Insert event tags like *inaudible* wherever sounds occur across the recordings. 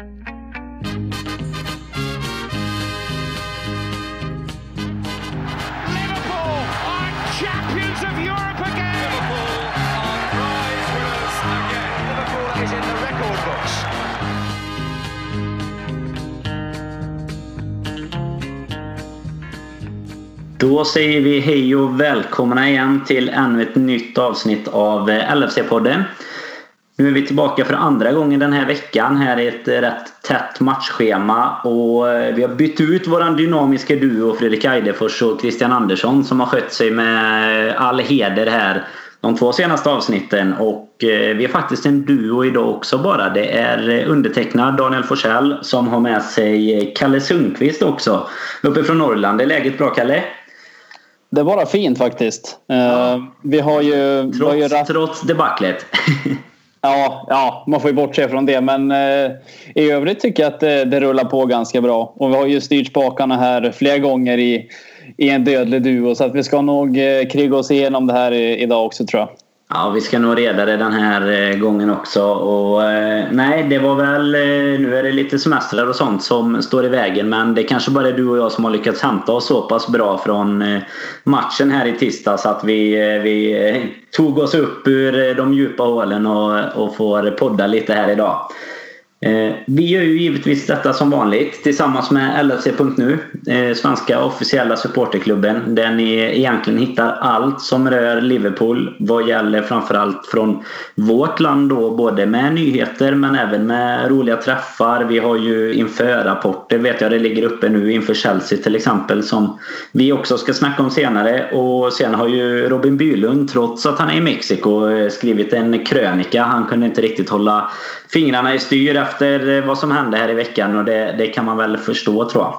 Liverpool are champions of Europe again. Liverpool are prize winners again. Liverpool is in the record books. Då säger vi hej och välkomna igen till ännu ett nytt avsnitt av LFC-podden. Nu är vi tillbaka för andra gången den här veckan här i ett eh, rätt tätt matchschema. Och eh, vi har bytt ut våran dynamiska duo Fredrik Eidefors och Christian Andersson som har skött sig med all heder här de två senaste avsnitten. Och vi är faktiskt en duo idag också bara. Det är undertecknad Daniel Forsell som har med sig Kalle Sundqvist också. Uppifrån Norrland. Är läget bra Kalle? Det är bara fint faktiskt. Ja. Vi har ju... Trots, har ju trots debaclet. *laughs* ja, ja, man får ju bortse från det. Men eh, i övrigt tycker jag att det, det, rullar på ganska bra. Och vi har ju styrt spakarna här flera gånger i, i en dödlig duo. Så att vi ska nog eh, kriga oss igenom det här i, idag också tror jag. Ja, vi ska nog reda det den här eh, gången också. Och, eh, nej, det var väl... Eh, nu är det lite semestrar och sånt som står i vägen. Men det kanske bara är du och jag som har lyckats hämta oss så pass bra från matchen här i tisdags att vi, vi tog oss upp ur de djupa hålen och, och får podda lite här idag. Eh, vi gör ju givetvis detta som vanligt tillsammans med LFC.nu, eh, svenska officiella supporterklubben där ni egentligen hittar allt som rör Liverpool vad gäller framförallt från vårt land då både med nyheter men även med roliga träffar. Vi har ju inför-rapporter vet jag det ligger uppe nu inför Chelsea till exempel som vi också ska snacka om senare och sen har ju Robin Bylund trots att han är i Mexiko eh, skrivit en krönika. Han kunde inte riktigt hålla fingrarna i styr efter eh, vad som hände här i veckan och det, det kan man väl förstå tror jag.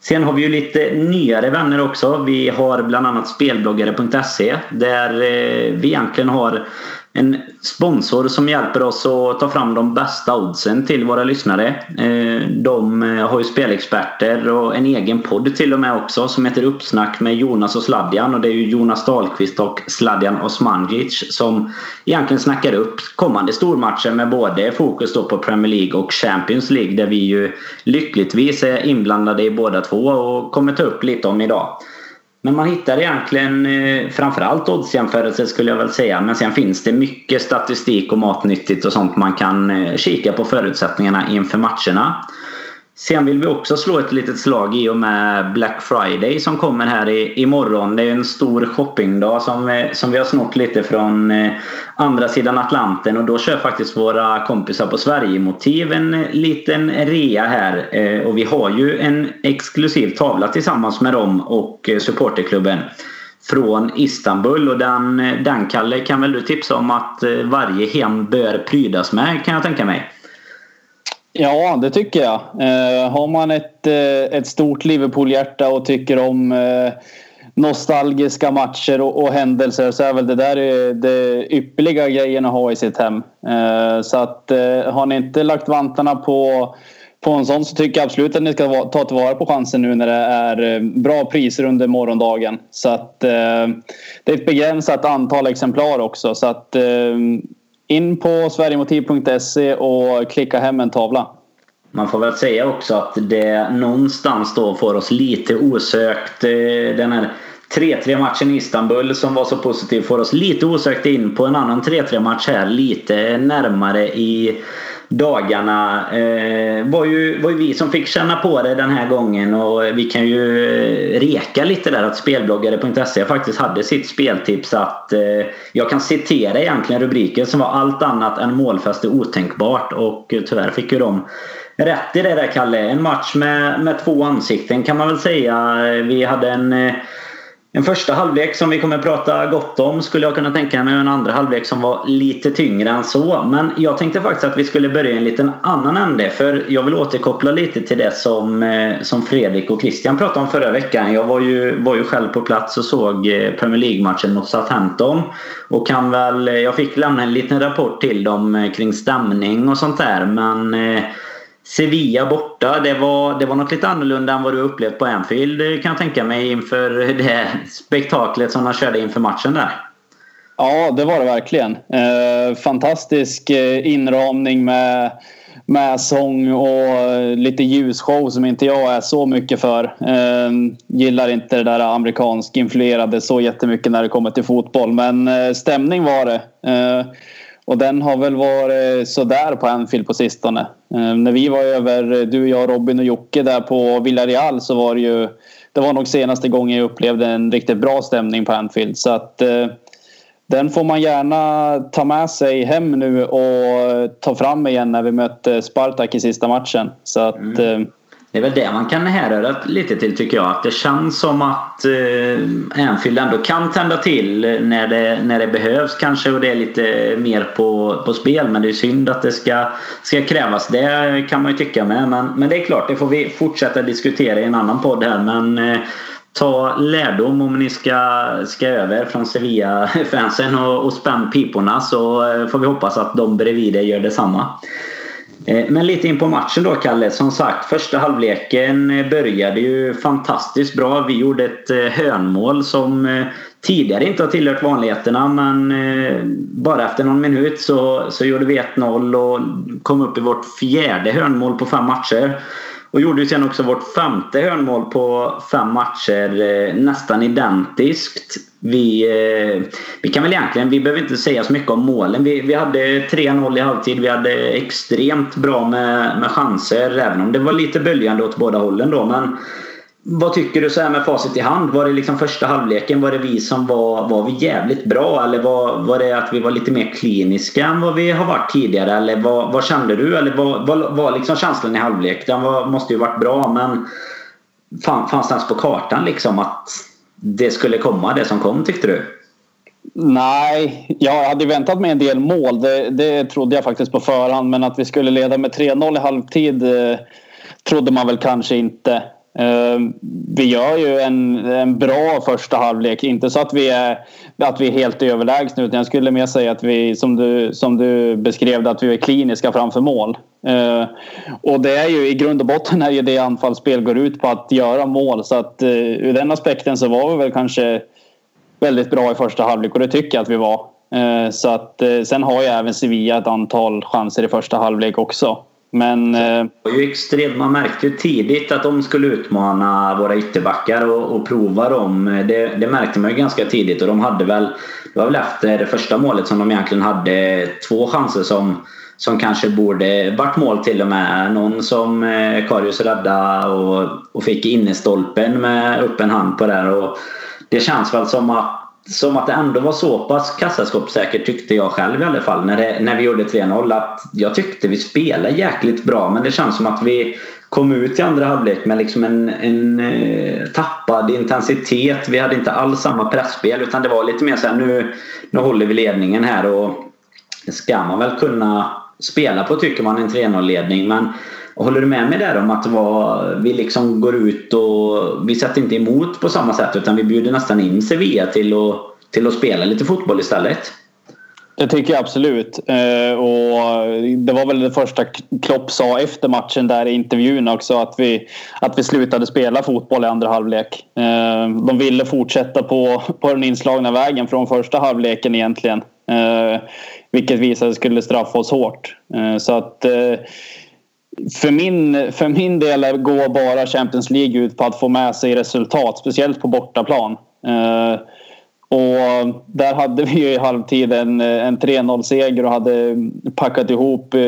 Sen har vi ju lite nyare vänner också. Vi har bland annat spelbloggare.se där eh, vi egentligen har en sponsor som hjälper oss att ta fram de bästa oddsen till våra lyssnare. Eh, de eh, har ju spelexperter och en egen podd till och med också som heter Uppsnack med Jonas och Sladjan och det är ju Jonas Dahlqvist och Sladjan Osmangic som egentligen snackar upp kommande stormatcher med både fokus då på Premier League och Champions League där vi ju lyckligtvis är inblandade i båda två och kommer ta upp lite om idag. Men man hittar egentligen eh, framförallt oddsjämförelser skulle jag väl säga. Men sen finns det mycket statistik och matnyttigt och sånt man kan eh, kika på förutsättningarna inför matcherna. Sen vill vi också slå ett litet slag i och med Black Friday som kommer här i, imorgon. Det är en stor shoppingdag som, eh, som vi har snott lite från eh, andra sidan Atlanten och då kör faktiskt våra kompisar på Sverigemotiv en eh, liten rea här. Och vi har ju en exklusiv tavla tillsammans med dem och supporterklubben från Istanbul och den, den Kalle kan väl du tipsa om att varje hem bör prydas med kan jag tänka mig. Ja, det tycker jag. Eh, har man ett, eh, ett stort Liverpool-hjärta och tycker om eh, nostalgiska matcher och, och, händelser så är väl det där eh, det ypperliga grejen att ha i sitt hem. Eh, så att eh, har ni inte lagt vantarna på på en sån så tycker jag absolut att ni ska ta tillvara på chansen nu när det är eh, bra priser under morgondagen. Så att eh, det är ett begränsat antal exemplar också så att eh, in på sverigemotiv.se och klicka hem en tavla. Man får väl säga också att det någonstans då får oss lite osökt. Eh, den här 3-3 matchen i Istanbul som var så positiv får oss lite osökt in på en annan 3-3 match här lite närmare i dagarna eh, var, ju, var ju vi som fick känna på det den här gången och vi kan ju eh, reka lite där att spelbloggare.se faktiskt hade sitt speltips att eh, jag kan citera egentligen rubriken som var allt annat än målfäste otänkbart och tyvärr fick ju de rätt i det där Kalle. En match med, med två ansikten kan man väl säga. Vi hade en eh, en första halvlek som vi kommer att prata gott om skulle jag kunna tänka mig. En andra halvlek som var lite tyngre än så. Men jag tänkte faktiskt att vi skulle börja i en liten annan ände. För jag vill återkoppla lite till det som, eh, som Fredrik och Christian pratade om förra veckan. Jag var ju, var ju själv på plats och såg eh, Premier League-matchen mot Southampton. Och kan väl, jag fick lämna en liten rapport till dem eh, kring stämning och sånt där. Men Sevilla borta, det var, det var något lite annorlunda än vad du upplevt på Anfield kan jag tänka mig inför det spektaklet som de körde inför matchen där. Ja, det var det verkligen. Eh, fantastisk eh, inramning med med sång och eh, lite ljusshow som inte jag är så mycket för. Gillar inte det där amerikansk influerade så jättemycket när det kommer till fotboll. Men stämning var det. Och den har väl varit sådär på Anfield på sistone. Eh, när vi var över, du, jag, Robin och Jocke där på Villarreal så var det ju det var nog senaste gången jag upplevde en riktigt bra stämning på Anfield. Så att eh, den får man gärna ta med sig hem nu och ta fram igen när vi möter Spartak i sista matchen. Så att, mm. Det är väl det man kan härröra lite till tycker jag. Att det känns som att eh, Anfield ändå kan tända till när det, när det behövs kanske och det är lite mer på, på spel. Men det är synd att det ska, ska krävas. Det kan man ju tycka med. Men, men det är klart, det får vi fortsätta diskutera i en annan podd här. Men eh, ta lärdom om ni ska, ska över från Sevilla-fansen och, och spänn piporna så eh, får vi hoppas att de bredvid er gör detsamma. Eh, men lite in på matchen då Kalle. Som sagt, första halvleken eh, började ju fantastiskt bra. Vi gjorde ett eh, hörnmål som tidigare inte har tillhört vanligheterna men bara efter någon minut så, så gjorde vi 1-0 och kom upp i vårt fjärde hörnmål på fem matcher. Och gjorde ju sen också vårt femte hörnmål på fem matcher nästan identiskt. Vi, eh, vi kan väl egentligen, vi behöver inte säga så mycket om målen. Vi, vi hade 3-0 i halvtid. Vi hade extremt bra med, med chanser även om det var lite böljande åt båda hållen då. Men vad tycker du så här med facit i hand? Var det liksom första halvleken, var det vi som var, var vi jävligt bra? Eller var, var det att vi var lite mer kliniska än vad vi har varit tidigare? Eller vad, vad kände du? Eller vad var, var liksom känslan i halvlek? Den var, måste ju varit bra men fanns den ens på kartan liksom att det skulle komma det som kom tyckte du? Nej, jag hade väntat mig en del mål. Det, det trodde jag faktiskt på förhand. Men att vi skulle leda med 3-0 i halvtid eh, trodde man väl kanske inte. Eh, vi gör ju en, en bra första halvlek. Inte så att vi är, att vi är helt överlägsna utan jag skulle mer säga att vi, som du, som du beskrev att vi är kliniska framför mål. Eh, och det är ju i grund och botten är ju det anfallsspel går ut på att göra mål. Så att uh, ur den aspekten så var vi väl kanske väldigt bra i första halvlek och det tycker jag att vi var. Så att sen har ju även Sevilla ett antal chanser i första halvlek också. Men... Det var ju extremt, man märkte ju tidigt att de skulle utmana våra ytterbackar och, och prova dem. Det, det, märkte man ju ganska tidigt och de hade väl... Det var väl efter det första målet som de egentligen hade två chanser som, som kanske borde varit mål till och med. Någon som eh, Karius räddade och, och fick innestolpen med öppen hand på där. Och det känns väl som att som att det ändå var så pass kassaskåpssäkert tyckte jag själv i alla fall när, det, när vi gjorde 3-0 att jag tyckte vi spelade jäkligt bra men det känns som att vi kom ut i andra halvlek med liksom en, en eh, tappad intensitet. Vi hade inte alls samma pressspel utan det var lite mer så här nu, nu håller vi ledningen här och ska man väl kunna spela på tycker man en 3-0 ledning men Håller du med mig där om att var, vi liksom går ut och vi sätter inte emot på samma sätt utan vi bjuder nästan in Sevilla till att, till att spela lite fotboll istället? Det tycker jag absolut. Eh, och det var väl det första Klopp sa efter matchen där i intervjun också att vi, att vi slutade spela fotboll i andra halvlek. Eh, de ville fortsätta på, på den inslagna vägen från första halvleken egentligen. Eh, vilket visade sig skulle straffa oss hårt. Så att för min, för min del går bara Champions League ut på att få med sig resultat, speciellt på bortaplan. Eh, och där hade vi i halvtid en, en 3-0-seger och hade packat ihop eh,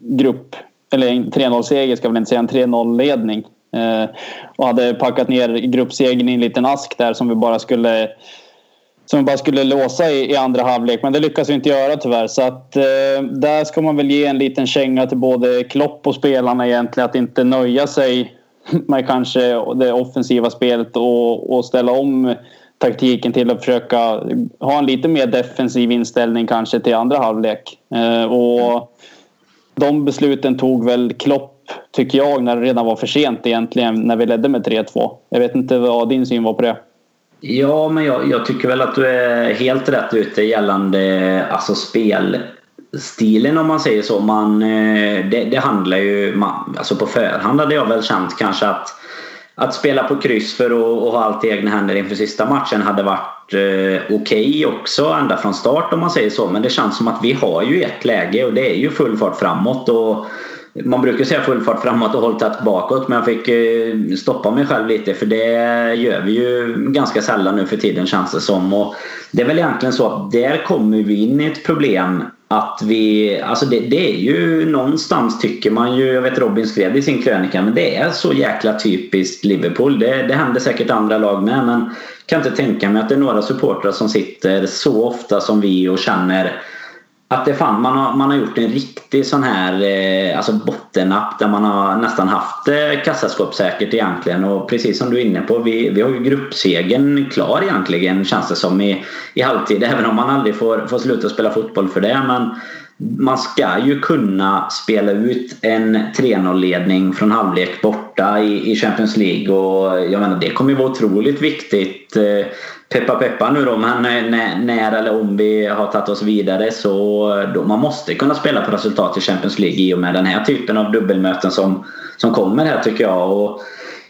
grupp... Eller en 3-0-seger ska jag väl inte säga, en 3-0-ledning. Eh, och hade packat ner gruppsegern i en liten ask där som vi bara skulle som bara skulle låsa i, i andra halvlek. Men det lyckas vi inte göra tyvärr. Så att, eh, där ska man väl ge en liten känga till både Klopp och spelarna egentligen. Att inte nöja sig *laughs* med kanske det offensiva spelet och, och ställa om taktiken till att försöka ha en lite mer defensiv inställning kanske till andra halvlek. Eh, och de besluten tog väl Klopp tycker jag när det redan var för sent egentligen när vi ledde med 3-2. Jag vet inte vad din syn var på det. Ja, men jag, jag, tycker väl att du är helt rätt ute gällande alltså spelstilen om man säger så. Man, eh, det, det handlar ju... Man, alltså på förhand hade jag väl känt kanske att att spela på kryss för att, att ha allt i egna händer inför sista matchen hade varit eh, okej okay också ända från start om man säger så. Men det känns som att vi har ju ett läge och det är ju full fart framåt. Och man brukar säga full fart framåt och håll tätt bakåt men jag fick eh, stoppa mig själv lite för det gör vi ju ganska sällan nu för tiden känns det som. Och det är väl egentligen så att där kommer vi in i ett problem att vi, alltså det, det, är ju någonstans tycker man ju, jag vet Robin skrev det i sin krönika, men det är så jäkla typiskt Liverpool. Det, det händer säkert andra lag med men kan inte tänka mig att det är några supportrar som sitter så ofta som vi och känner att det fan, man, har, man har gjort en riktig sån här eh, alltså bottennapp där man har nästan haft eh, kassaskåpssäkert egentligen. Och precis som du är inne på, vi, vi har ju gruppsegen klar egentligen känns det som i, i halvtid. *laughs* Även om man aldrig får, får sluta spela fotboll för det. Men man ska ju kunna spela ut en 3-0-ledning från halvlek borta i, Champions League. Och jag menar, det kommer ju vara otroligt viktigt. Eh, peppa peppa nu då, men när, när eller om vi har tagit oss vidare så då, man måste kunna spela på resultat i Champions League i och med den här typen av dubbelmöten som, som kommer här tycker jag. Och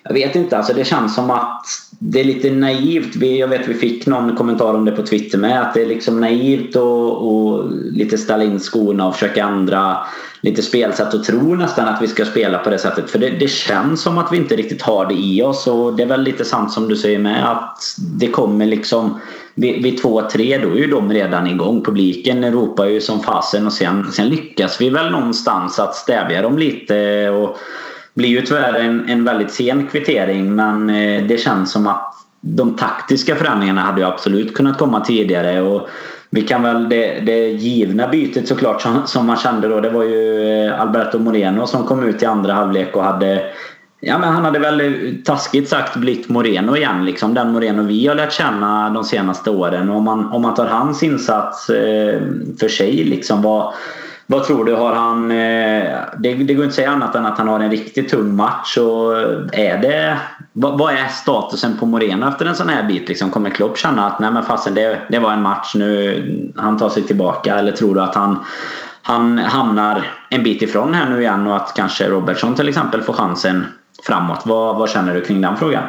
jag vet inte, alltså det känns som att det är lite naivt. Vi, jag vet vi fick någon kommentar om det på Twitter med. Att det är liksom naivt och, och lite ställa in skorna och försöka ändra lite spelsätt och tro nästan att vi ska spela på det sättet. För det, det, känns som att vi inte riktigt har det i oss. Och det är väl lite sant som du säger med att det kommer liksom vid, vid 2-3 då är ju de redan igång. Publiken ropar ju som fasen och sen, sen lyckas vi väl någonstans att stävja dem lite. Och blir ju tyvärr en, en väldigt sen kvittering men eh, det känns som att de taktiska förändringarna hade ju absolut kunnat komma tidigare. Och vi kan väl, det, det givna bytet såklart som, som man kände då det var ju eh, Alberto Moreno som kom ut i andra halvlek och hade Ja men han hade väl eh, taskigt sagt blivit Moreno igen liksom. Den Moreno vi har lärt känna de senaste åren. Och om man, om man tar hans insats eh, för sig liksom. Vad, vad tror du? Har han, eh, det, det går inte att säga annat än att han har en riktigt tung match. Och är det, vad, vad är statusen på Moreno efter en sån här bit? Liksom, kommer Klopp känna att Nej, men fasen, det, det var en match nu, han tar sig tillbaka? Eller tror du att han, han hamnar en bit ifrån här nu igen och att kanske Robertson till exempel får chansen framåt? Vad, vad känner du kring den frågan?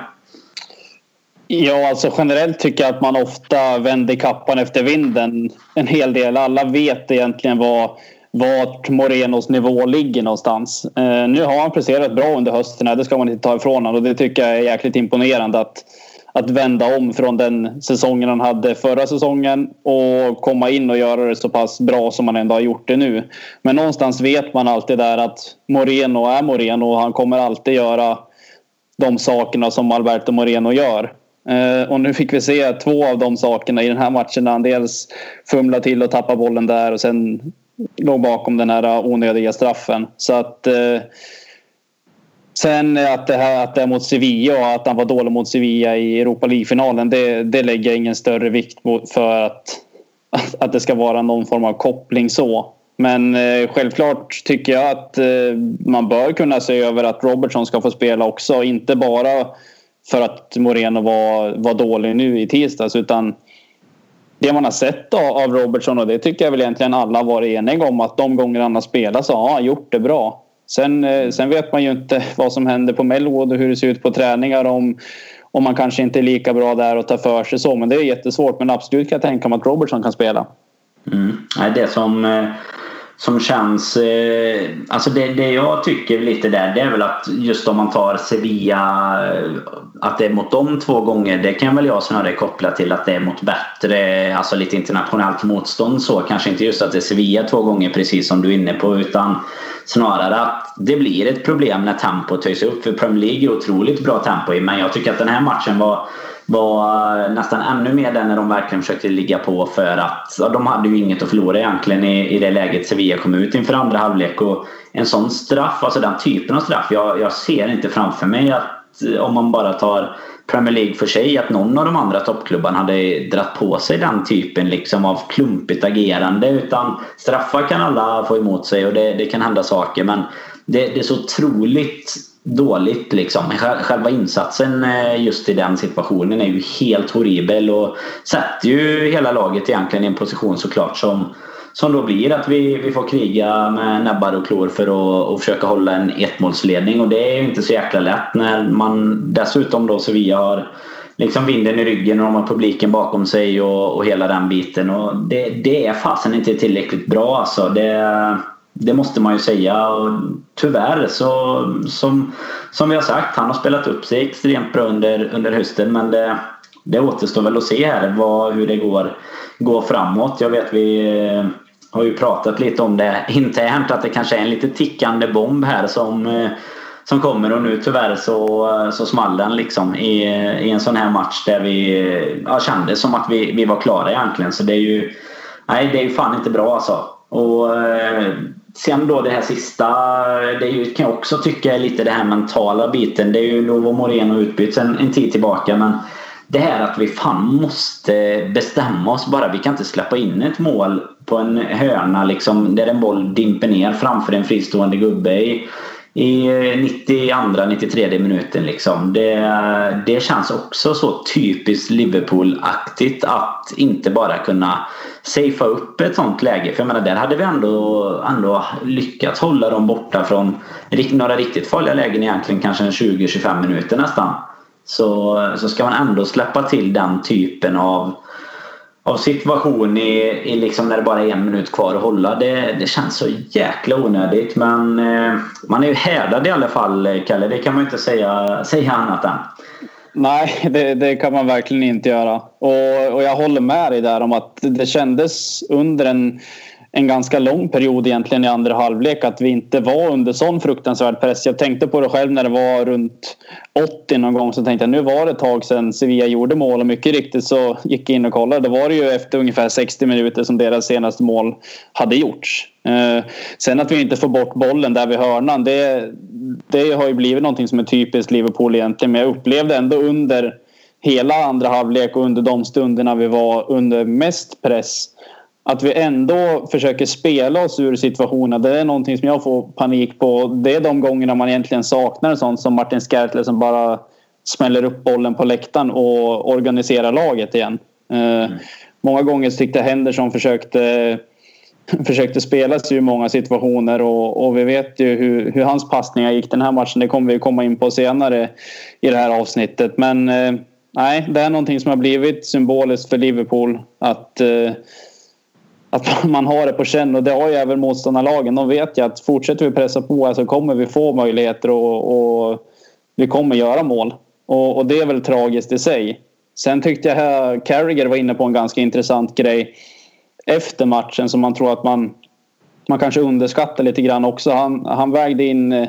Ja, alltså generellt tycker jag att man ofta vänder kappan efter vinden en hel del. Alla vet egentligen vad vart Morenos nivå ligger någonstans. Eh, nu har han presterat bra under hösten, det ska man inte ta ifrån honom och det tycker jag är jäkligt imponerande att, att vända om från den säsongen han hade förra säsongen och komma in och göra det så pass bra som han ändå har gjort det nu. Men någonstans vet man alltid där att Moreno är Moreno och han kommer alltid göra de sakerna som Alberto Moreno gör. Eh, och nu fick vi se två av de sakerna i den här matchen. Han dels fumlar till och tappar bollen där och sen låg bakom den här äh, onödiga straffen. Så att eh, Sen att det, här, att det är mot Sevilla och att han var dålig mot Sevilla i Europa League-finalen det, det lägger jag ingen större vikt för att, *laughs* att det ska vara någon form av koppling så. Men eh, självklart tycker jag att eh, man bör kunna se över att Robertson ska få spela också. Inte bara för att Moreno var, var dålig nu i tisdags utan det man har sett då av Robertson och det tycker jag väl egentligen alla varit eniga om att de gånger han har spelat så har han gjort det bra. Sen, eh, sen vet man ju inte vad som händer på Melwood och hur det ser ut på träningar om, om man kanske inte är lika bra där och tar för sig så. Men det är jättesvårt. Men absolut kan jag tänka mig att Robertson kan spela. Mm. Det som eh, som känns... Eh, alltså det, det jag tycker lite där det är väl att just om man tar Sevilla eh, att det är mot dem två gånger det kan väl jag snarare koppla till att det är mot bättre, alltså lite internationellt motstånd så. Kanske inte just att det är Sevilla två gånger precis som du är inne på utan snarare att det blir ett problem när tempot höjs upp. För Premier League är otroligt bra tempo i men jag tycker att den här matchen var var eh, nästan ännu mer där när de verkligen försökte ligga på för att ja, de hade ju inget att förlora egentligen i, i det läget Sevilla kom ut inför andra halvlek. Och en sån straff, alltså den typen av straff, jag, jag ser inte framför mig att eh, om man bara tar Premier League för sig att någon av de andra toppklubbarna hade dratt på sig den typen liksom av klumpigt agerande. Utan straffar kan alla få emot sig och det, det kan hända saker men det, det är så otroligt dåligt liksom. Själva insatsen eh, just i den situationen är ju helt horribel och sätter ju hela laget egentligen i en position såklart som som då blir att vi, vi får kriga med näbbar och klor för att och försöka hålla en ettmålsledning och det är ju inte så jäkla lätt när man dessutom då Sevilla har liksom vinden i ryggen och de har publiken bakom sig och, och hela den biten och det, det är fasen inte tillräckligt bra alltså. Det, det måste man ju säga. Och tyvärr så som, som vi har sagt, han har spelat upp sig extremt bra under, under hösten men det, det återstår väl att se här vad, hur det går, går framåt. Jag vet vi eh, har ju pratat lite om det internt att det kanske är en lite tickande bomb här som, eh, som kommer och nu tyvärr så, så small den liksom i, i en sån här match där vi ja, kände som att vi, vi var klara egentligen. Så det är ju, nej, det är ju fan inte bra alltså. Och eh, sen då det här sista, det är ju, kan jag också tycka är lite det här mentala biten. Det är ju Novo Moreno utbytt en, en tid tillbaka men det här att vi fan måste bestämma oss bara. Vi kan inte släppa in ett mål på en hörna liksom, där en boll dimper ner framför en fristående gubbe i, i eh, 92-93 minuten. Liksom. Det, det känns också så typiskt Liverpool-aktigt att inte bara kunna safea upp ett sånt läge. För jag menar, där hade vi ändå, ändå lyckats hålla dem borta från några riktigt farliga lägen egentligen kanske 20-25 minuter nästan så, så ska man ändå släppa till den typen av, av situation i, i liksom när det bara är en minut kvar att hålla. Det, det känns så jäkla onödigt men eh, man är ju härdad i alla fall Kalle. Det kan man ju inte säga, säga annat än. Nej, det, det, kan man verkligen inte göra. Och, och jag håller med dig där om att det kändes under en en ganska lång period egentligen i andra halvlek att vi inte var under sån fruktansvärd press. Jag tänkte på det själv när det var runt 80 någon gång så tänkte jag nu var det ett tag sedan Sevilla gjorde mål och mycket riktigt så gick jag in och kollade. Då var det ju efter ungefär 60 minuter som deras senaste mål hade gjorts. Eh, sen att vi inte får bort bollen där vid hörnan det, det har ju blivit någonting som är typiskt Liverpool egentligen men jag upplevde ändå under hela andra halvlek och under de stunderna vi var under mest press att vi ändå försöker spela oss ur situationen. Det är någonting som jag får panik på. Det är de gångerna man egentligen saknar en sån som Martin Skertler som bara smäller upp bollen på läktaren och organiserar laget igen. Mm. Många gånger tyckte Henderson försökte *laughs* försökte spela sig ur många situationer och, och vi vet ju hur, hur, hans passningar gick den här matchen. Det kommer vi komma in på senare i det här avsnittet. Men eh, nej, det är någonting som har blivit symboliskt för Liverpool. Att eh, att *laughs* man har det på känn och det har ju även motståndarlagen. De vet ju att fortsätter vi pressa på så kommer vi få möjligheter och, och vi kommer göra mål. Och, och, det är väl tragiskt i sig. Sen tyckte jag Carragher var inne på en ganska intressant grej efter matchen som man tror att man, man kanske underskattar lite grann också. Han, han vägde in eh,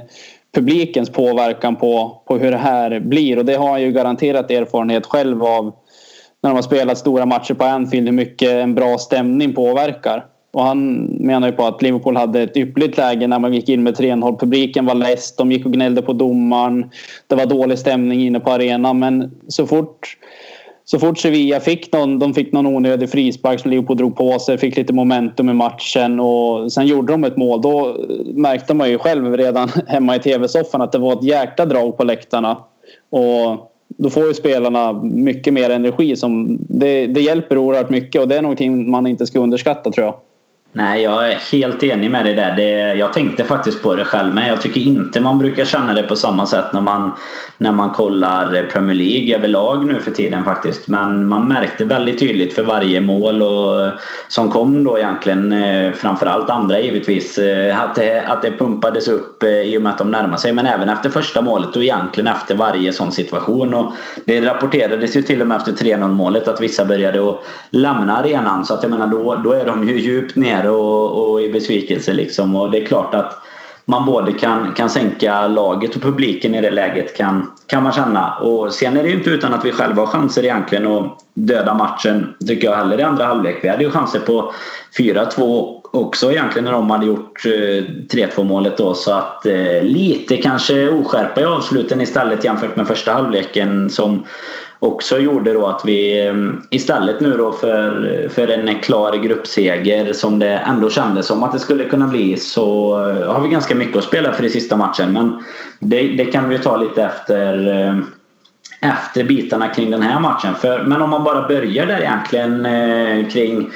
publikens påverkan på, på hur det här blir och det har han ju garanterat erfarenhet själv av när de har spelat stora matcher på Anfield hur mycket en bra stämning påverkar. Och han menar ju på att Liverpool hade ett ypperligt läge när man gick in med 3-0. Publiken var less, de gick och gnällde på domaren. Det var dålig stämning inne på arenan men så fort så fort Sevilla fick någon, de fick någon onödig frispark som Liverpool drog på sig, fick lite momentum i matchen och sen gjorde de ett mål. Då märkte man ju själv redan *laughs* hemma i tv-soffan att det var ett jäkla drag på läktarna. Och då får ju spelarna mycket mer energi. Som, det, det hjälper oerhört mycket och det är någonting man inte ska underskatta tror jag. Nej, jag är helt enig med dig där. Det, jag tänkte faktiskt på det själv men jag tycker inte man brukar känna det på samma sätt när man, när man kollar Premier League överlag nu för tiden faktiskt. Men man märkte väldigt tydligt för varje mål och, som kom då egentligen, eh, framförallt andra givetvis, eh, att det, att det pumpades upp eh, i och med att de närmade sig. Men även efter första målet och egentligen efter varje sån situation. Och det rapporterades ju till och med efter 3-0 målet att vissa började att lämna arenan. Så att jag menar då, då är de ju djupt ner och, och i besvikelse. Liksom. Och det är klart att man både kan, kan sänka laget och publiken i det läget kan, kan man känna. Och sen är det ju inte utan att vi själva har chanser egentligen att döda matchen, tycker jag heller i andra halvlek. Vi hade ju chanser på 4-2 också egentligen när de hade gjort eh, 3-2 målet då. Så att eh, lite kanske oskärpa i avsluten istället jämfört med första halvleken som också gjorde då att vi ehm, istället nu då för, för en klar gruppseger som det ändå kändes som att det skulle kunna bli så eh, har vi ganska mycket att spela för i sista matchen. Men det, det kan vi ta lite efter eh, efter bitarna kring den här matchen. För, men om man bara börjar där egentligen eh, kring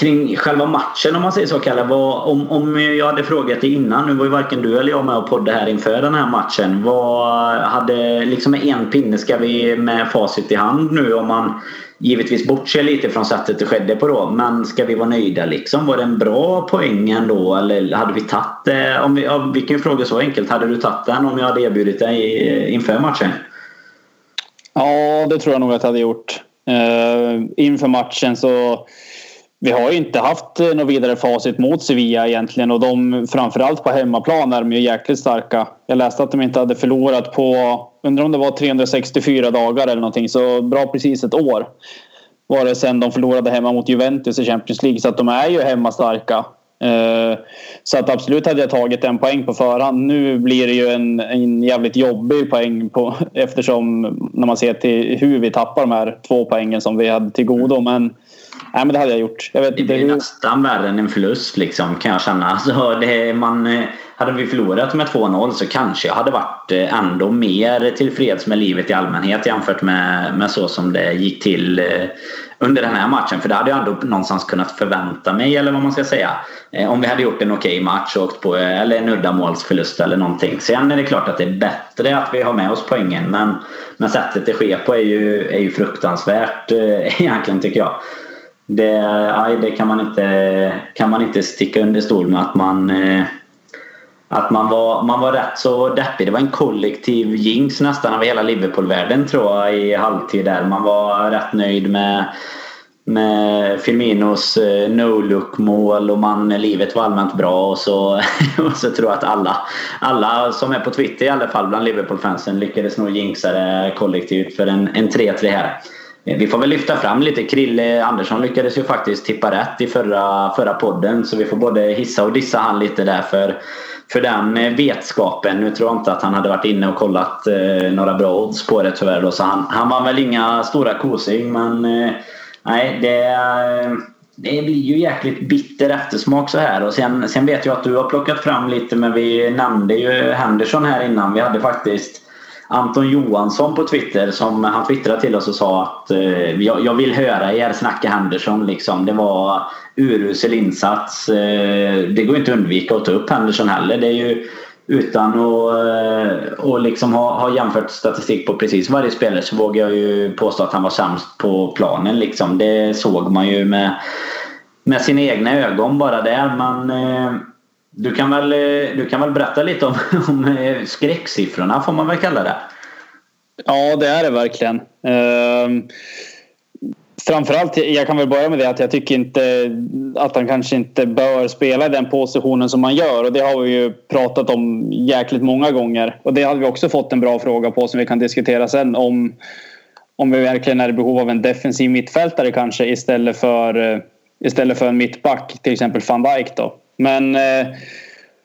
kring själva matchen om man säger så Kalle. Vad, om, om jag hade frågat dig innan, nu var ju varken du eller jag med och poddade här inför den här matchen. Vad hade, liksom med en pinne ska vi med facit i hand nu om man givetvis bortser lite från sättet det skedde på då. Men ska vi vara nöjda liksom? Var det en bra poäng ändå eller hade vi tagit det? Om vi, ja, vi kan ju fråga så enkelt. Hade du tagit den om jag hade erbjudit dig eh, inför matchen? Ja, det tror jag nog att jag hade gjort. Uh, inför matchen så vi har ju inte haft eh, något vidare facit mot Sevilla egentligen och de framförallt på hemmaplan är de ju jäkligt starka. Jag läste att de inte hade förlorat på, undrar om det var 364 dagar eller någonting, så bra precis ett år var det sen de förlorade hemma mot Juventus i Champions League. Så att de är ju hemmastarka. starka. Eh, så att absolut hade jag tagit en poäng på förhand. Nu blir det ju en, en jävligt jobbig poäng på, eftersom när man ser till hur vi tappar de här två poängen som vi hade till godo. Men Nej, men det hade jag gjort. Jag vet det blir hur... nästan värre än en förlust liksom, kan jag känna. Alltså, det, man, eh, hade vi förlorat med 2-0 så kanske jag hade varit eh, ändå mer tillfreds med livet i allmänhet jämfört med, med så som det gick till eh, under den här matchen. För det hade jag ändå någonstans kunnat förvänta mig, eller vad man ska säga. Om vi hade gjort en okej okay match och åkt på eller en uddamålsförlust eller någonting. Sen är det klart att det är bättre att vi har med oss poängen. Men, men sättet det sker på är ju, är ju fruktansvärt *laughs* egentligen tycker jag det, aj, det kan, man inte, kan man inte sticka under stol med att man eh, att man var, man var rätt så deppig. Det var en kollektiv jinx nästan av hela Liverpool-världen tror jag i halvtid där. Man var rätt nöjd med, med Firminos eh, no-look mål och man, livet var allmänt bra och så, *laughs* och så tror jag att alla, alla som är på Twitter i alla fall bland Liverpool-fansen lyckades nog jinxa det kollektivt för en, en 3-3 här. Eh, vi får väl lyfta fram lite. Krille Andersson lyckades ju faktiskt tippa rätt i förra, förra podden. Så vi får både hissa och dissa han lite där för, för den eh, vetskapen. Nu tror jag inte att han hade varit inne och kollat eh, några bra odds på det tyvärr. Då, så han, han var väl inga stora kosing men eh, nej det, eh, det blir ju jäkligt bitter eftersmak så här. Och sen, sen vet jag att du har plockat fram lite men vi nämnde ju Henderson här innan. Vi hade faktiskt Anton Johansson på Twitter som han twittrade till oss och sa att eh, jag, jag, vill höra er snacka Henderson. Liksom. Det var urusel insats. Eh, det går inte att undvika att ta upp Henderson heller. Det är ju utan att eh, och liksom ha, ha jämfört statistik på precis varje spelare så vågar jag ju påstå att han var sämst på planen. Liksom. Det såg man ju med, med sina egna ögon bara där. Men, eh, du kan väl, eh, du kan väl berätta lite om, *laughs* om eh, skräcksiffrorna får man väl kalla det? Ja, det är det verkligen. Ehm, framförallt, jag kan väl börja med det att jag tycker inte att han kanske inte bör spela i den positionen som man gör och det har vi ju pratat om jäkligt många gånger och det hade vi också fått en bra fråga på som vi kan diskutera sen om om vi verkligen är i behov av en defensiv mittfältare kanske istället för eh, istället för en mittback, till exempel van Dijk då. Men eh,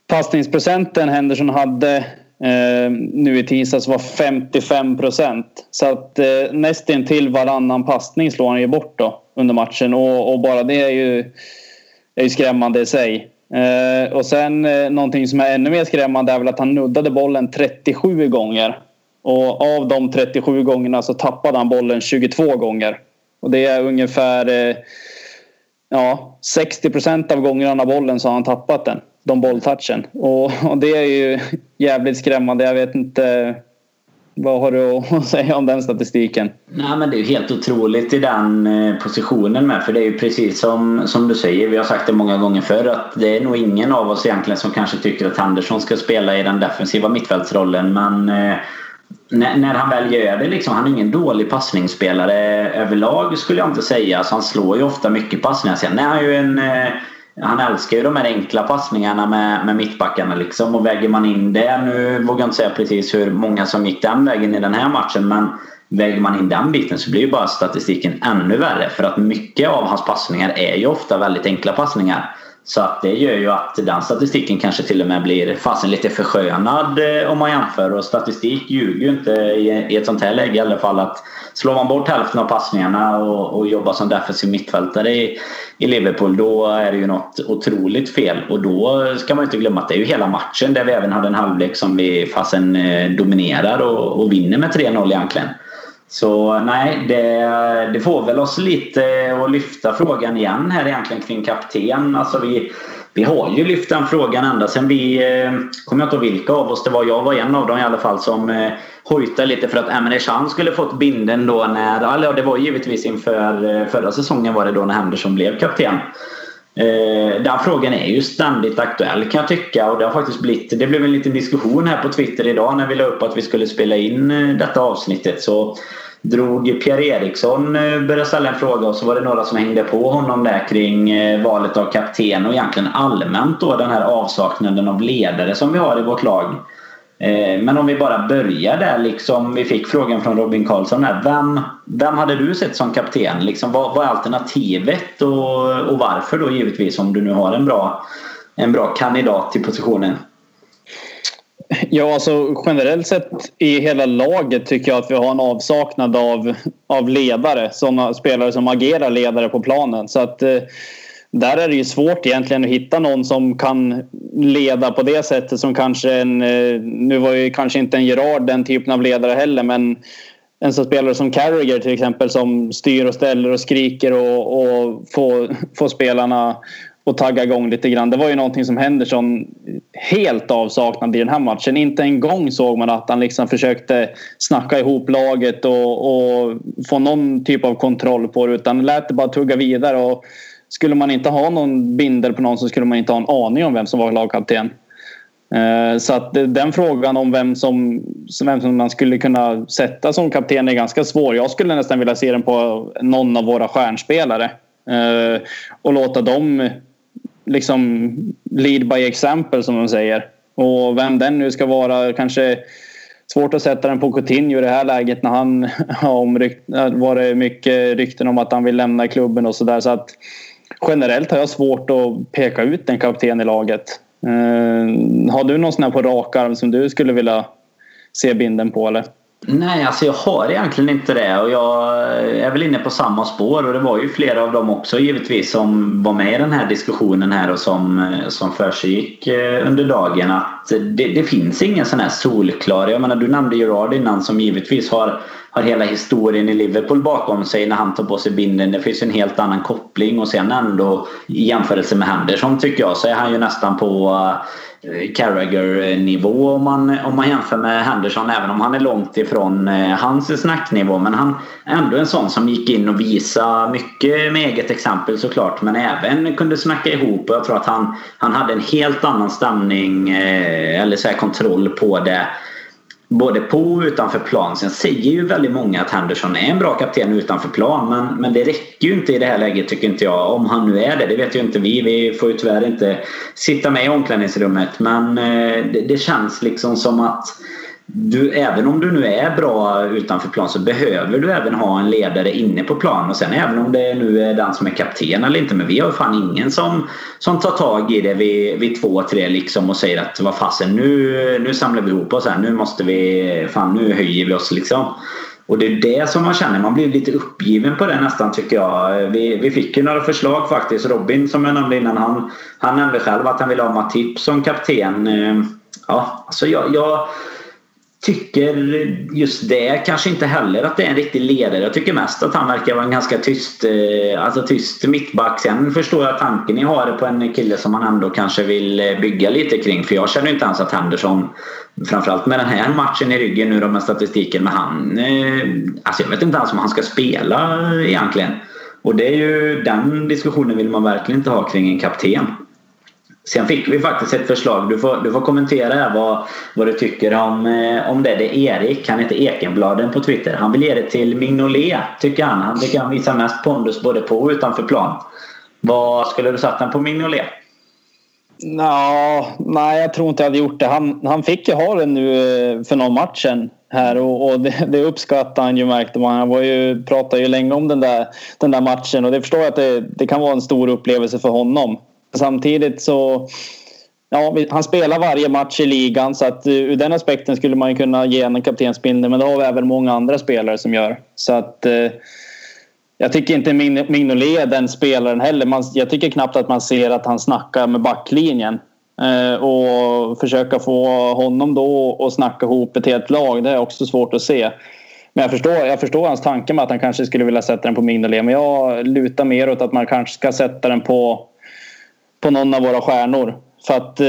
passningsprocenten Henderson hade eh, nu i tisdags var 55 procent. Så att eh, nästintill varannan passning slår han ju bort då under matchen och, och bara det är ju, är ju skrämmande i sig. Eh, och sen eh, någonting som är ännu mer skrämmande är väl att han nuddade bollen 37 gånger. Och av de 37 gångerna så tappade han bollen 22 gånger. Och det är ungefär eh, ja, 60 procent av gångerna han har bollen så har han tappat den. De bolltouchen. Och, och, det är ju jävligt skrämmande. Jag vet inte. Vad har du att *laughs* säga om den statistiken? Nej, men det är ju helt otroligt i den eh, positionen med. För det är ju precis som, som du säger. Vi har sagt det många gånger förr. Att det är nog ingen av oss egentligen som kanske tycker att Andersson ska spela i den defensiva mittfältsrollen. Men eh, när, när, han väl gör det, liksom, han är ingen dålig passningsspelare överlag skulle jag inte säga. Så han slår ju ofta mycket passningar. Sen är han ju en... Eh, han älskar ju de här enkla passningarna med, med mittbackarna liksom. Och väger man in det, nu vågar jag inte säga precis hur många som gick den vägen i den här matchen. Men väger man in den biten så blir ju bara statistiken ännu värre. För att mycket av hans passningar är ju ofta väldigt enkla passningar. Så att det gör ju att den statistiken kanske till och med blir fasen lite förskönad eh, om man jämför. Och statistik ljuger ju inte i ett sånt här läge i alla fall. Att slår man bort hälften av passningarna och, och jobbar som defensiv mittfältare i, i Liverpool då är det ju något otroligt fel. Och då ska man inte glömma att det är ju hela matchen där vi även hade en halvlek som vi fasen eh, dominerar och, och vinner med 3-0 egentligen. Så nej, det, det får väl oss lite att lyfta frågan igen här egentligen kring kapten. Alltså vi, vi har ju lyft den frågan ända sen vi, eh, kommer jag inte ihåg vilka av oss det var, jag var en av dem i alla fall som eh, hojtade lite för att Emre skulle fått binden då när, eller det var givetvis inför eh, förra säsongen var det då när Henderson blev kapten. Eh, den frågan är ju ständigt aktuell kan jag tycka och det har faktiskt blivit, det blev en liten diskussion här på Twitter idag när vi la upp att vi skulle spela in eh, detta avsnittet. Så drog Pierre Eriksson eh, började ställa en fråga och så var det några som hängde på honom där kring valet av kapten och egentligen allmänt då den här avsaknaden av ledare som vi har i vårt lag. Eh, men om vi bara börjar där liksom. Vi fick frågan från Robin Karlsson här. Vem, vem hade du sett som kapten? Liksom, vad, vad är alternativet och, och varför då givetvis om du nu har en bra, en bra kandidat till positionen? Ja, alltså generellt sett i hela laget tycker jag att vi har en avsaknad av, av ledare. Sådana spelare som agerar ledare på planen. Så att eh, där är det ju svårt egentligen att hitta någon som kan leda på det sättet som kanske en... Eh, nu var ju kanske inte en Gerard den typen av ledare heller men en sån spelare som Carragher till exempel som styr och ställer och skriker och, och får, får spelarna att tagga igång lite grann. Det var ju någonting som Henderson helt avsaknad i den här matchen. Inte en gång såg man att han liksom försökte snacka ihop laget och, och få någon typ av kontroll på det utan lät det bara tugga vidare. Och skulle man inte ha någon bindel på någon så skulle man inte ha en aning om vem som var lagkapten. Eh, så att den frågan om vem som, vem som man skulle kunna sätta som kapten är ganska svår. Jag skulle nästan vilja se den på någon av våra stjärnspelare. Eh, och låta dem liksom lead by example som de säger. Och vem den nu ska vara kanske svårt att sätta den på Coutinho i det här läget när han *laughs* har varit mycket rykten om att han vill lämna klubben och sådär. Så att generellt har jag svårt att peka ut en kapten i laget. Eh, har du någon sån här på rak arm som du skulle vilja se binden på eller? Nej, alltså jag har egentligen inte det. Och jag är väl inne på samma spår. Och det var ju flera av dem också givetvis som var med i den här diskussionen här och som, som försiggick eh, under dagen. Att det, det finns ingen sån här solklar, jag menar du nämnde Gerard innan som givetvis har, har hela historien i Liverpool bakom sig när han tar på sig binden. Det finns en helt annan koppling. Och sen ändå i jämförelse med Henderson tycker jag så är han ju nästan på Eh, Carragher-nivå om man, om man jämför med Henderson även om han är långt ifrån eh, hans snacknivå. Men han är ändå en sån som gick in och visade mycket med eget exempel såklart men även kunde snacka ihop och jag tror att han, han hade en helt annan stämning eh, eller så kontroll på det både på och utanför plan. Sen säger ju väldigt många att Henderson är en bra kapten utanför plan. Men, men det räcker ju inte i det här läget tycker inte jag. Om han nu är det, det vet ju inte vi. Vi får ju tyvärr inte sitta med i omklädningsrummet. Men eh, det, det känns liksom som att du, även om du nu är bra utanför plan så behöver du även ha en ledare inne på plan. Och sen även om det nu är den som är kapten eller inte. Men vi har fan ingen som, som tar tag i det vid, vid två, tre liksom och säger att vad fasen nu, nu samlar vi ihop oss här. Nu måste vi, fan nu höjer vi oss liksom. Och det är det som man känner, man blir lite uppgiven på det nästan tycker jag. Vi, vi fick ju några förslag faktiskt. Robin som jag nämnde innan, han, han nämnde själv att han ville ha Matip som kapten. Eh, ja, alltså jag, jag tycker just det kanske inte heller att det är en riktig ledare. Jag tycker mest att han verkar vara en ganska tyst, eh, alltså tyst mittback. Sen förstår jag tanken ni har på en kille som man ändå kanske vill eh, bygga lite kring. För jag känner inte ens att Henderson, framförallt med den här matchen i ryggen nu då med statistiken med han. Eh, alltså jag vet inte ens om han ska spela egentligen. Och det är ju den diskussionen vill man verkligen inte ha kring en kapten. Sen fick vi faktiskt ett förslag. Du får, du får kommentera här vad, vad du tycker om, eh, om det. Det är Erik, han heter Ekenbladen på Twitter. Han vill ge det till Mignolet, tycker han. Han tycker han visar mest pondus både på och utanför plan. Vad skulle du satt den på Mignolet? Nå, nej, jag tror inte jag hade gjort det. Han, han fick ju ha den nu eh, för någon matchen här och, och det, det uppskattar han ju märkte man. Han var ju, pratade ju länge om den där, den där matchen och det förstår jag att det, det kan vara en stor upplevelse för honom. Samtidigt så Ja, han spelar varje match i ligan så att eh, ur den aspekten skulle man kunna ge en kaptensbindel men det har vi även många andra spelare som gör. Så att eh, jag tycker inte Mignolet är den spelaren heller. Man, jag tycker knappt att man ser att han snackar med backlinjen. Eh, och försöka få honom då att snacka ihop ett helt lag, det är också svårt att se. Men jag förstår, jag förstår hans tanke med att han kanske skulle vilja sätta den på Mignolet. Men jag lutar mer åt att man kanske ska sätta den på, på någon av våra stjärnor. För att eh,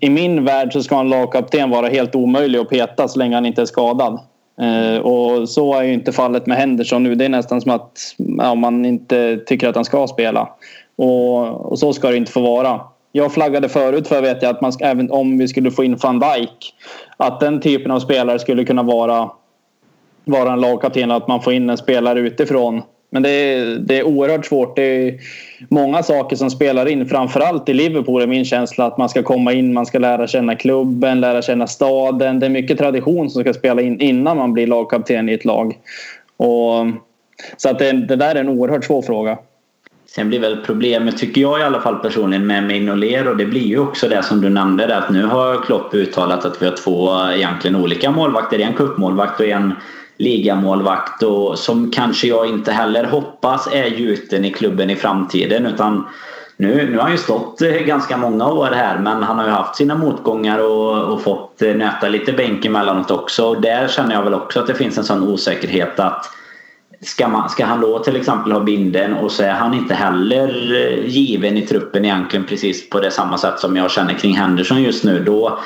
i min värld så ska en lagkapten vara helt omöjlig att peta så länge han inte är skadad. Eh, och så är ju inte fallet med Henderson nu. Det är nästan som att ja, man inte tycker att han ska spela. Och, och, så ska det inte få vara. Jag flaggade förut för vet jag att man ska, även om vi skulle få in van Dijk att den typen av spelare skulle kunna vara, vara en lagkapten. Att man får in en spelare utifrån men det är, det är oerhört svårt. Det är många saker som spelar in. Framförallt i Liverpool är min känsla att man ska komma in, man ska lära känna klubben, lära känna staden. Det är mycket tradition som ska spela in innan man blir lagkapten i ett lag. Och, så att det, det där är en oerhört svår fråga. Sen blir väl problemet, tycker jag i alla fall personligen, med Mignolet och det blir ju också det som du nämnde att nu har Klopp uttalat att vi har två egentligen olika målvakter. En cupmålvakt och en ligamålvakt och som kanske jag inte heller hoppas är gjuten i klubben i framtiden utan nu, nu har han ju stått eh, ganska många år här men han har ju haft sina motgångar och, och fått eh, nöta lite bänk emellanåt också. Och där känner jag väl också att det finns en sån osäkerhet att Ska, man, ska han då till exempel ha binden och så är han inte heller eh, given i truppen egentligen precis på det samma sätt som jag känner kring Henderson just nu. Då,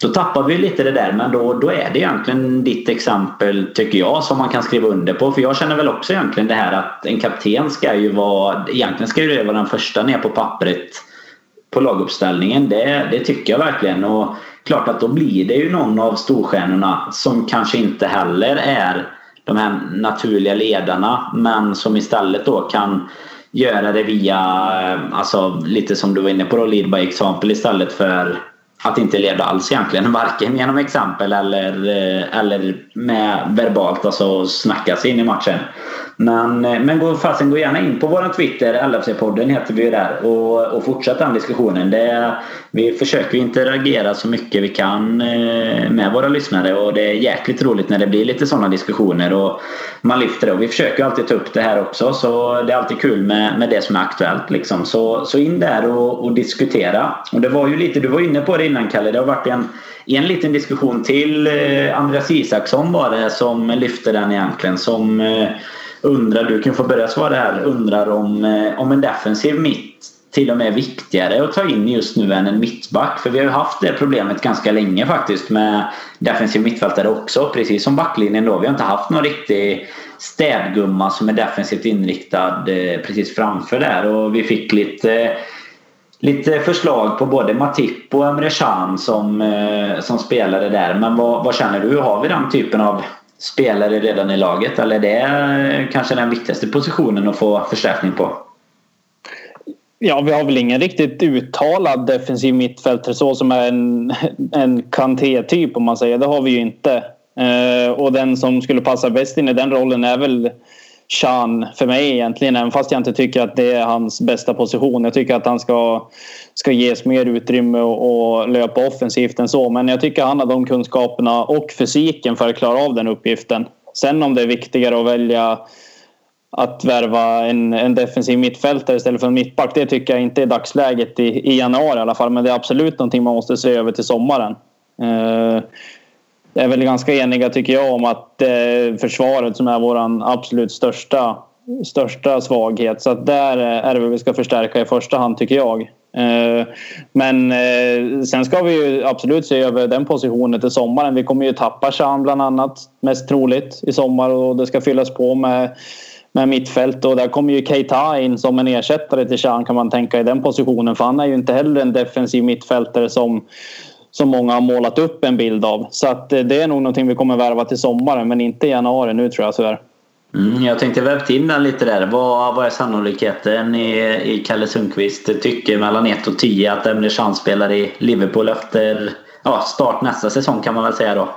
då tappar vi lite det där men då, då är det egentligen ditt exempel tycker jag som man kan skriva under på. För jag känner väl också egentligen det här att en kapten ska ju vara, egentligen ska ju det vara den första ner på pappret på laguppställningen. Det, det tycker jag verkligen. Och klart att då blir det ju någon av storstjärnorna som kanske inte heller är de här naturliga ledarna men som istället då kan göra det via, eh, alltså lite som du var inne på då, lead by example istället för att inte leda alls egentligen. *laughs* Varken genom exempel eller, eh, eller med verbalt, alltså snacka sig in i matchen. Men, eh, men gå, fasen, gå gärna in på vår Twitter, LFC-podden heter vi ju där och, och fortsätt den diskussionen. Det, vi försöker interagera så mycket vi kan eh, med våra lyssnare och det är jäkligt roligt när det blir lite sådana diskussioner och man lyfter det. Och vi försöker alltid ta upp det här också så det är alltid kul med, med det som är aktuellt. Liksom. Så, så in där och, och diskutera. Och det var ju lite, du var inne på det innan Kalle, det har varit en en liten diskussion till. Eh, Andreas Isaksson var det som lyfte den egentligen. Som undrar, du kan få börja svara här, undrar om, eh, om en defensiv mitt till och med är viktigare att ta in just nu än en mittback. För vi har ju haft det problemet ganska länge faktiskt med defensiv mittfältare också. Precis som backlinjen då. Vi har inte haft någon riktig städgumma som är defensivt inriktad eh, precis framför där. Och vi fick lite, lite förslag på både Matip och Emre Can som, eh, som spelade där. Men vad, vad känner du? Har vi den typen av spelare redan i laget eller är det eh, kanske den viktigaste positionen att få förstärkning på? Ja, vi har väl ingen riktigt uttalad defensiv mittfältare så som är en, *laughs* en Kanté-typ om man säger. Det har vi ju inte. Eh, och den som skulle passa bäst in i den rollen är väl Chan för mig egentligen. Även fast jag inte tycker att det är hans bästa position. Jag tycker att han ska, ska ges mer utrymme och, och löpa offensivt än så. Men jag tycker han har de kunskaperna och fysiken för att klara av den uppgiften. Sen om det är viktigare att välja att värva en, en defensiv mittfältare istället för en mittback. Det tycker jag inte är dagsläget i, i januari i alla fall. Men det är absolut någonting man måste se över till sommaren. Uh, är väl ganska eniga tycker jag om att det är försvaret som är vår absolut största, största svaghet. Så att där är det väl vi ska förstärka i första hand tycker jag. Eh, men eh, sen ska vi ju absolut se över den positionen till sommaren. Vi kommer ju tappa Chan bland annat, mest troligt, i sommar och det ska fyllas på med med mittfält och där kommer ju Keita in som en ersättare till Chan kan man tänka i den positionen för han är ju inte heller en defensiv mittfältare som som många har målat upp en bild av. Så att eh, det är nog någonting vi kommer värva till sommaren men inte i januari nu tror jag tyvärr. Mm, jag tänkte vävt in den lite där. Vad, vad är sannolikheten i, i Kalle Sundqvist tycker mellan 1 och 10 att Emre Can spelar i Liverpool efter ja, start nästa säsong kan man väl säga då?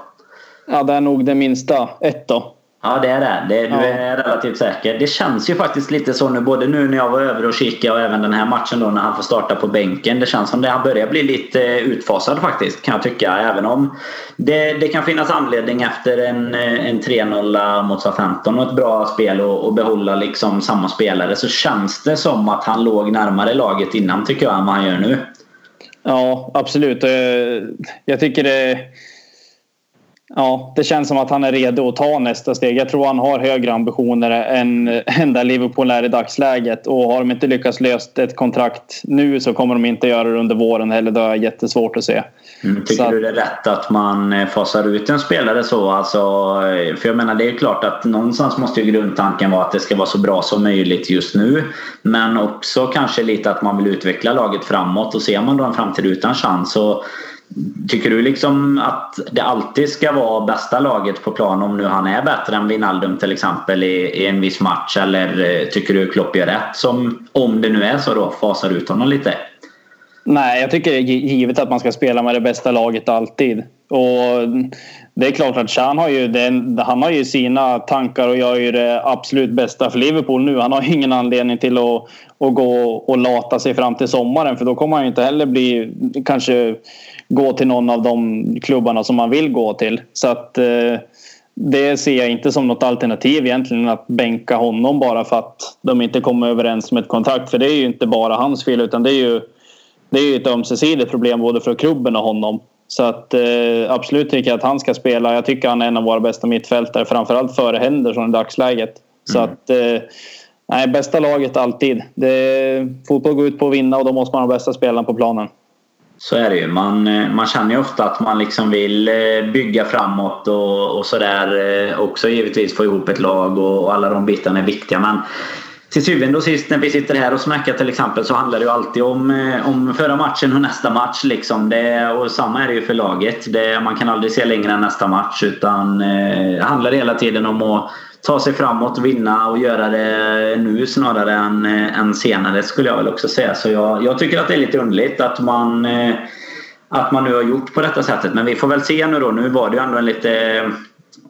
Ja, det är nog det minsta. Ett då. Ja, det är det. det du ja. är relativt säker. Det känns ju faktiskt lite så nu, både nu när jag var över och kikade och även den här matchen då när han får starta på bänken. Det känns som det han börjar bli lite utfasad faktiskt, kan jag tycka. Även om det, det kan finnas anledning efter en, en 3-0 mot SA-15 och ett bra spel och, och behålla liksom samma spelare så känns det som att han låg närmare laget innan tycker jag än vad han gör nu. Ja, absolut. Jag tycker det ja, det känns som att han är redo att ta nästa steg. Jag tror han har högre ambitioner än, *laughs* än där Liverpool är i dagsläget. Och har de inte lyckats lösa ett kontrakt nu så kommer de inte göra det under våren heller. Det jag jättesvårt att se. Mm, tycker så. du det är rätt att man eh, fasar ut en spelare så? Alltså, eh, för jag menar det är klart att någonstans måste ju grundtanken vara att det ska vara så bra som möjligt just nu. Men också kanske lite att man vill utveckla laget framåt och ser man då en framtid utan chans så Tycker du liksom att det alltid ska vara bästa laget på plan om nu han är bättre än Wijnaldum till exempel i, i, en viss match? Eller eh, tycker du Klopp gör rätt som, om det nu är så då, fasar ut honom lite? Nej, jag tycker det är givet att man ska spela med det bästa laget alltid. Och det är klart att Chan har ju, den, han har ju sina tankar och gör ju det absolut bästa för Liverpool nu. Han har ingen anledning till att, att gå och lata sig fram till sommaren för då kommer han ju inte heller bli kanske gå till någon av de klubbarna som man vill gå till. Så att eh, det ser jag inte som något alternativ egentligen att bänka honom bara för att de inte kommer överens med ett kontrakt. För det är ju inte bara hans fel utan det är ju det är ju ett ömsesidigt problem både för klubben och honom. Så att eh, absolut tycker jag att han ska spela. Jag tycker han är en av våra bästa mittfältare framförallt före Henderson i dagsläget. Så mm. att eh, nej, bästa laget alltid. Det, fotboll går ut på att vinna och då måste man ha bästa spelarna på planen. Så är det ju. Man, eh, man känner ju ofta att man liksom vill eh, bygga framåt och, och sådär. Eh, också givetvis få ihop ett lag och, och alla de bitarna är viktiga. Men till syvende och sist när vi sitter här och snackar till exempel så handlar det ju alltid om, om förra matchen och nästa match. Liksom. Det, och samma är det ju för laget. Det, man kan aldrig se längre än nästa match utan eh, det handlar hela tiden om att ta sig framåt, vinna och göra det nu snarare än, eh, än senare skulle jag väl också säga. Så jag, jag tycker att det är lite underligt att man, eh, att man nu har gjort på detta sättet. Men vi får väl se nu då. Nu var det ju ändå en lite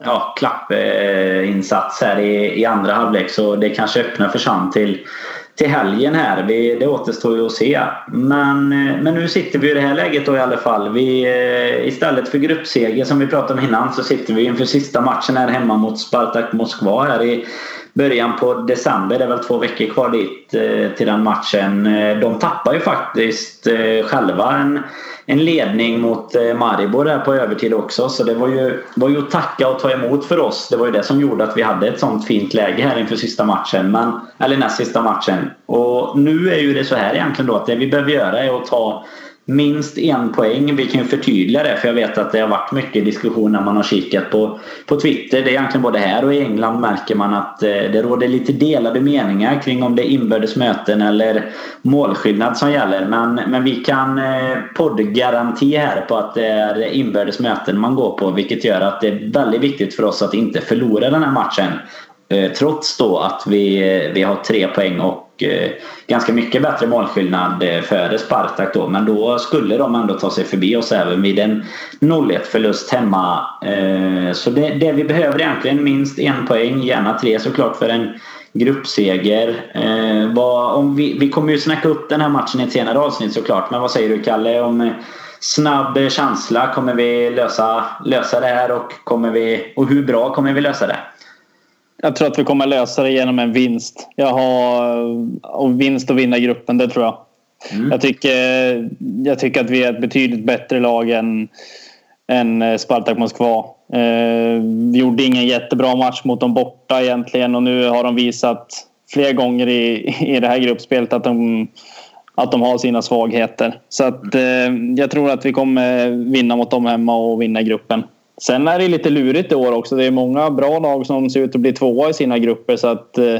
ja, klappinsats eh, här i, i andra halvlek så det kanske öppnar för Sam till till helgen här. Vi, det återstår ju att se. Men, eh, men nu sitter vi i det här läget då i alla fall. Vi, eh, istället för gruppseger som vi pratade om innan så sitter vi inför sista matchen här hemma mot Spartak Moskva här i början på december. Det är väl två veckor kvar dit eh, till den matchen. Eh, de tappar ju faktiskt eh, själva en en ledning mot Maribor där på övertid också. Så det var ju, var ju att tacka och ta emot för oss. Det var ju det som gjorde att vi hade ett sånt fint läge här inför sista matchen. Men, eller näst sista matchen. Och nu är ju det så här egentligen då att det vi behöver göra är att ta minst en poäng. Vi kan ju förtydliga det för jag vet att det har varit mycket diskussion när man har kikat på, på Twitter. Det är egentligen både här och i England märker man att eh, det råder lite delade meningar kring om det är inbördes möten eller målskillnad som gäller. Men, men vi kan eh, poddgaranti här på att det är inbördes möten man går på vilket gör att det är väldigt viktigt för oss att inte förlora den här matchen. Eh, trots då att vi, eh, vi har tre poäng och eh, ganska mycket bättre målskillnad före Spartak då. Men då skulle de ändå ta sig förbi oss även vid en 0-1 förlust hemma. Så det, det vi behöver egentligen minst en poäng, gärna tre såklart för en gruppseger. om vi, vi kommer ju snacka upp den här matchen i ett senare avsnitt såklart. Men vad säger du Kalle om snabb känsla? Kommer vi lösa, lösa det här och, kommer vi, och hur bra kommer vi lösa det? Jag tror att vi kommer lösa det genom en vinst. Jag har och vinst och vinna gruppen, det tror jag. Mm. Jag, tycker, jag tycker att vi är ett betydligt bättre lag än, än Spartak Moskva. Eh, vi gjorde ingen jättebra match mot dem borta egentligen och nu har de visat flera gånger i, i det här gruppspelet att de, att de har sina svagheter. Så att, eh, jag tror att vi kommer vinna mot dem hemma och vinna gruppen. Sen är det lite lurigt i år också. Det är många bra lag som ser ut att bli tvåa i sina grupper så att eh,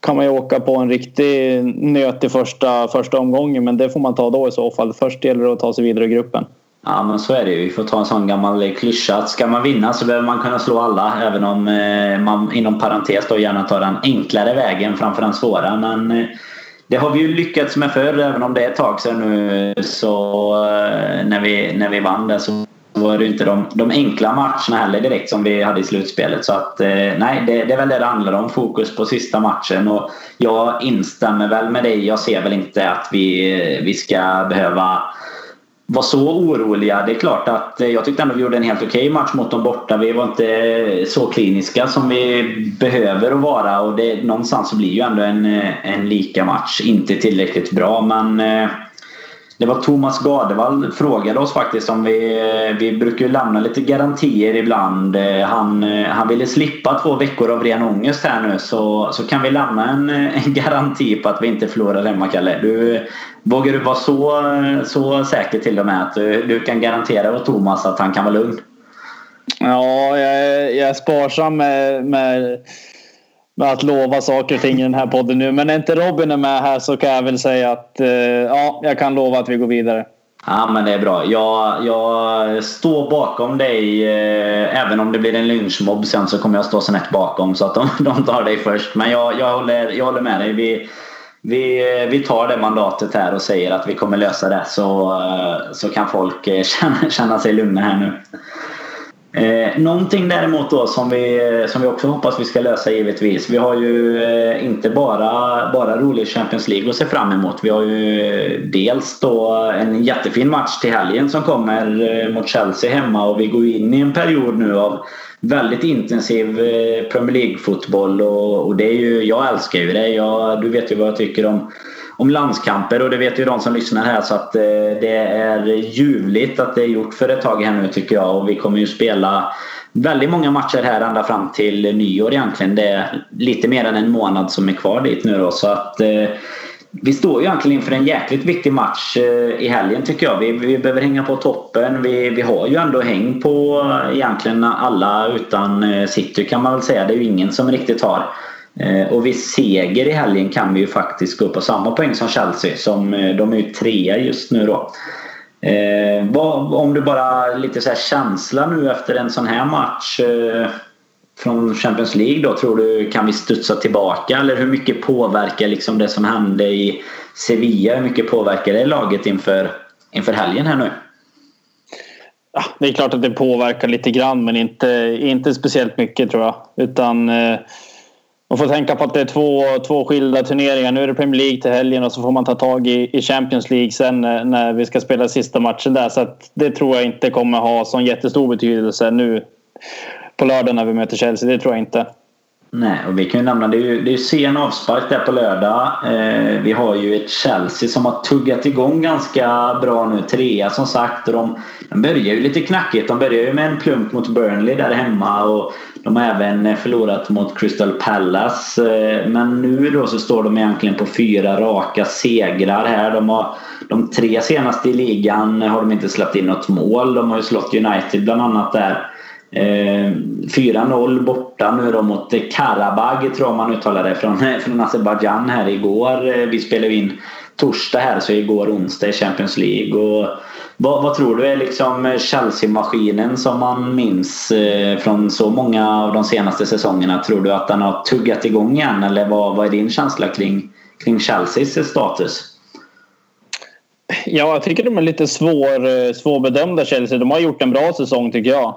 kan man ju åka på en riktig nöt i första, första omgången men det får man ta då i så fall. Först gäller det att ta sig vidare i gruppen. Ja men så är det ju. Vi får ta en sån gammal eh, klyscha att ska man vinna så behöver man kunna slå alla även om eh, man inom parentes då gärna tar den enklare vägen framför den svåra. Men det har vi ju lyckats med förr även om det är ett tag sedan nu så när vi, när vi vann det så var det inte de, de enkla matcherna heller direkt som vi hade i slutspelet. Så att, eh, nej, det, det, är väl det det handlar om. Fokus på sista matchen. Och jag instämmer väl med dig. Jag ser väl inte att vi, eh, vi ska behöva vara så oroliga. Det är klart att eh, jag tyckte ändå vi gjorde en helt okej okay match mot dem borta. Vi var inte eh, så kliniska som vi behöver att vara. Och det, någonstans så blir ju ändå en, en lika match inte tillräckligt bra. Men det var Thomas Gardevall frågade oss faktiskt om vi... Vi brukar ju lämna lite garantier ibland. Eh, han, eh, han ville slippa två veckor av ren ångest här nu så, så kan vi lämna en, eh, en garanti på att vi inte förlorar hemma, Kalle. Du, vågar du vara så, så säker till och med att du, du kan garantera åt Thomas att han kan vara lugn? Ja, jag är, jag är sparsam med, med med att lova saker och ting i den här podden nu. Men när inte Robin är med här så kan jag väl säga att eh, ja, jag kan lova att vi går vidare. Ja men det är bra. Jag, jag står bakom dig. Eh, även om det blir en lynchmobb sen så kommer jag stå snett bakom så att de, *laughs* de tar dig först. Men jag, jag, håller, jag håller med dig. Vi, vi, vi tar det mandatet här och säger att vi kommer lösa det så, eh, så kan folk eh, känna, känna sig lugna här nu. Eh, någonting däremot då som vi, som vi också hoppas vi ska lösa givetvis. Vi har ju eh, inte bara, bara rolig Champions League att se fram emot. Vi har ju eh, dels då en jättefin match till helgen som kommer eh, mot Chelsea hemma och vi går in i en period nu av väldigt intensiv eh, Premier League-fotboll och, och, det är ju, jag älskar ju det. Jag, du vet ju vad jag tycker om om landskamper och det vet ju de som lyssnar här så att eh, det är ljuvligt att det är gjort för ett tag här nu tycker jag och vi kommer ju spela väldigt många matcher här ända fram till nyår egentligen. Det är lite mer än en månad som är kvar dit nu då så att eh, vi står ju egentligen inför en jäkligt viktig match eh, i helgen tycker jag. Vi, vi behöver hänga på toppen. Vi, vi har ju ändå häng på egentligen alla utan eh, City kan man väl säga. Det är ju ingen som riktigt har. Eh, och vid seger i helgen kan vi ju faktiskt gå på samma poäng som Chelsea. Som, eh, de är ju trea just nu då. Eh, vad, om du bara lite så här känsla nu efter en sån här match eh, från Champions League då. Tror du kan vi studsa tillbaka? Eller hur mycket påverkar liksom det som hände i Sevilla? Hur mycket påverkar det laget inför, inför helgen här nu? Ja, det är klart att det påverkar lite grann men inte, inte speciellt mycket tror jag. Utan eh, man får tänka på att det är två, två skilda turneringar. Nu är det Premier League till helgen och så får man ta tag i, i Champions League sen när, när vi ska spela sista matchen där. Så det tror jag inte kommer ha sån jättestor betydelse nu på lördag när vi möter Chelsea. Det tror jag inte. Nej, och vi kan ju nämna det är ju, det är sen avspark där på lördag. Eh, vi har ju ett Chelsea som har tuggat igång ganska bra nu. Trea som sagt. Och de, de börjar ju lite knackigt. De börjar ju med en plump mot Burnley där hemma. Och de har även eh, förlorat mot Crystal Palace. Eh, men nu då så står de egentligen på fyra raka segrar här. De, har, de tre senaste i ligan har de inte släppt in något mål. De har ju slått United bland annat där. Eh, 4-0 borta nu då mot Karabag tror jag man uttalar det från, *laughs* från Azerbajdzjan här igår. Vi spelade in torsdag här så igår onsdag i Champions League. Och vad, vad tror du är liksom eh, Chelsea-maskinen som man minns eh, från så många av de senaste säsongerna? Tror du att den har tuggat igång igen eller vad, vad är din känsla kring, kring Chelseas eh, status? Ja, jag tycker de är lite svår, svårbedömda Chelsea. De har gjort en bra säsong tycker jag.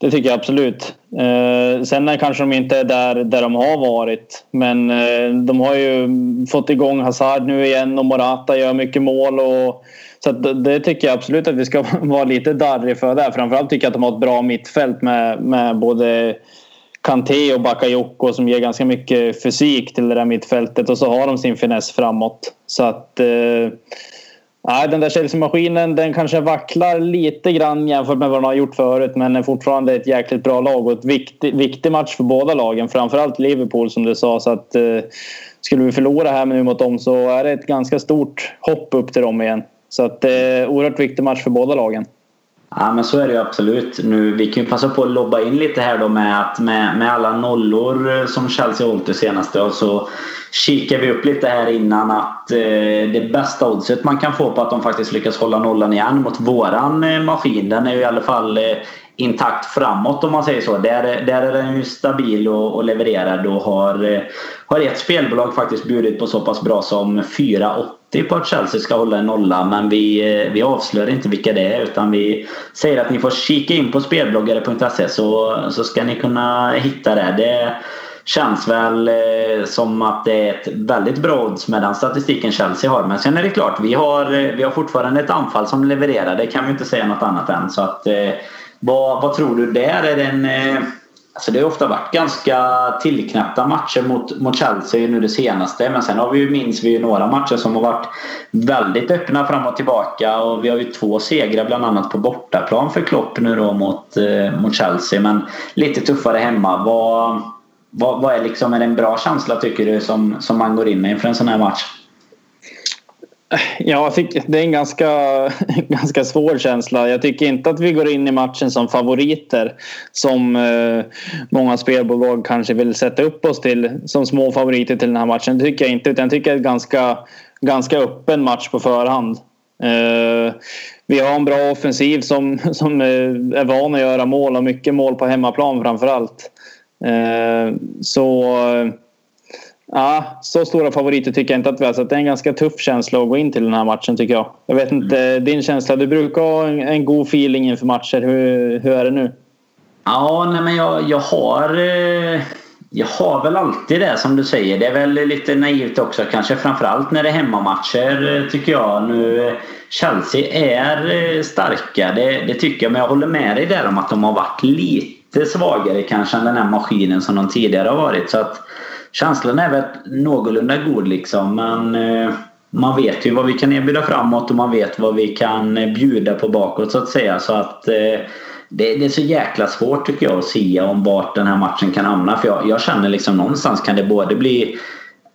Det tycker jag absolut. Eh, sen kanske de inte är där, där de har varit. Men eh, de har ju fått igång Hazard nu igen och Morata gör mycket mål. Och, så det tycker jag absolut att vi ska *laughs* vara lite darrig för där. Framförallt tycker jag att de har ett bra mittfält med, med både Kanté och Bakayoko som ger ganska mycket fysik till det där mittfältet. Och så har de sin finess framåt. Så att... Eh, Nej, den där Chelsea-maskinen den kanske vacklar lite grann jämfört med vad de har gjort förut men är fortfarande ett jäkligt bra lag och en viktig, viktig match för båda lagen. Framförallt Liverpool som du sa. Så att, eh, skulle vi förlora här nu mot dem så är det ett ganska stort hopp upp till dem igen. Så att eh, oerhört viktig match för båda lagen. Ja men så är det ju absolut. Nu, vi kan ju passa på att lobba in lite här då med att med, med alla nollor eh, som Chelsea har hållit det senaste och så kikar vi upp lite här innan att eh, det bästa oddset man kan få på att de faktiskt lyckas hålla nollan igen mot våran eh, maskin den är ju i alla fall eh, intakt framåt om man säger så. Där, där är den ju stabil och, och levererad och har, har ett spelbolag faktiskt bjudit på så pass bra som 4,80 på att Chelsea ska hålla en nolla men vi, vi avslöjar inte vilka det är utan vi säger att ni får kika in på spelbloggare.se så, så ska ni kunna hitta det. det känns väl eh, som att det är ett väldigt bra odds med den statistiken Chelsea har. Men sen är det klart, vi har, eh, vi har fortfarande ett anfall som levererar. Det kan vi inte säga något annat än. Så att, eh, vad, vad tror du där? Är det en, Alltså det har ofta varit ganska tillknäppta matcher mot, mot Chelsea nu det senaste. Men sen har vi ju, minns vi ju några matcher som har varit väldigt öppna fram och tillbaka. Och vi har ju två segrar bland annat på bortaplan för Klopp nu då mot, eh, mot Chelsea. Men lite tuffare hemma. Vad, vad, vad är, liksom, är det en bra känsla tycker du som, som man går in med inför en sån här match? Ja, det är en ganska, *laughs* ganska svår känsla. Jag tycker inte att vi går in i matchen som favoriter som eh, många spelbolag kanske vill sätta upp oss till som små favoriter till den här matchen. Det tycker jag inte. Utan jag tycker det är en ganska, ganska öppen match på förhand. Eh, vi har en bra offensiv som, *laughs* som eh, är van att göra mål och mycket mål på hemmaplan framför allt. Eh, så Ja, så stora favoriter tycker jag inte att vi har. Så det är en ganska tuff känsla att gå in till den här matchen tycker jag. Jag vet inte, din känsla. Du brukar ha en, en god feeling inför matcher. Hur, hur är det nu? Ja, nej men jag, jag har... Eh, jag har väl alltid det som du säger. Det är väl lite naivt också kanske. Framförallt när det är hemmamatcher eh, tycker jag. Nu, Chelsea är starka, det, det tycker jag. Men jag håller med dig där om att de har varit lite Lite svagare kanske än den här maskinen som de tidigare har varit. Så att känslan är väl någorlunda god liksom. Men eh, man vet ju vad vi kan erbjuda framåt och man vet vad vi kan eh, bjuda på bakåt så att säga. Så att eh, det, det, är så jäkla svårt tycker jag att säga om vart den här matchen kan hamna. För jag, jag känner liksom någonstans kan det både bli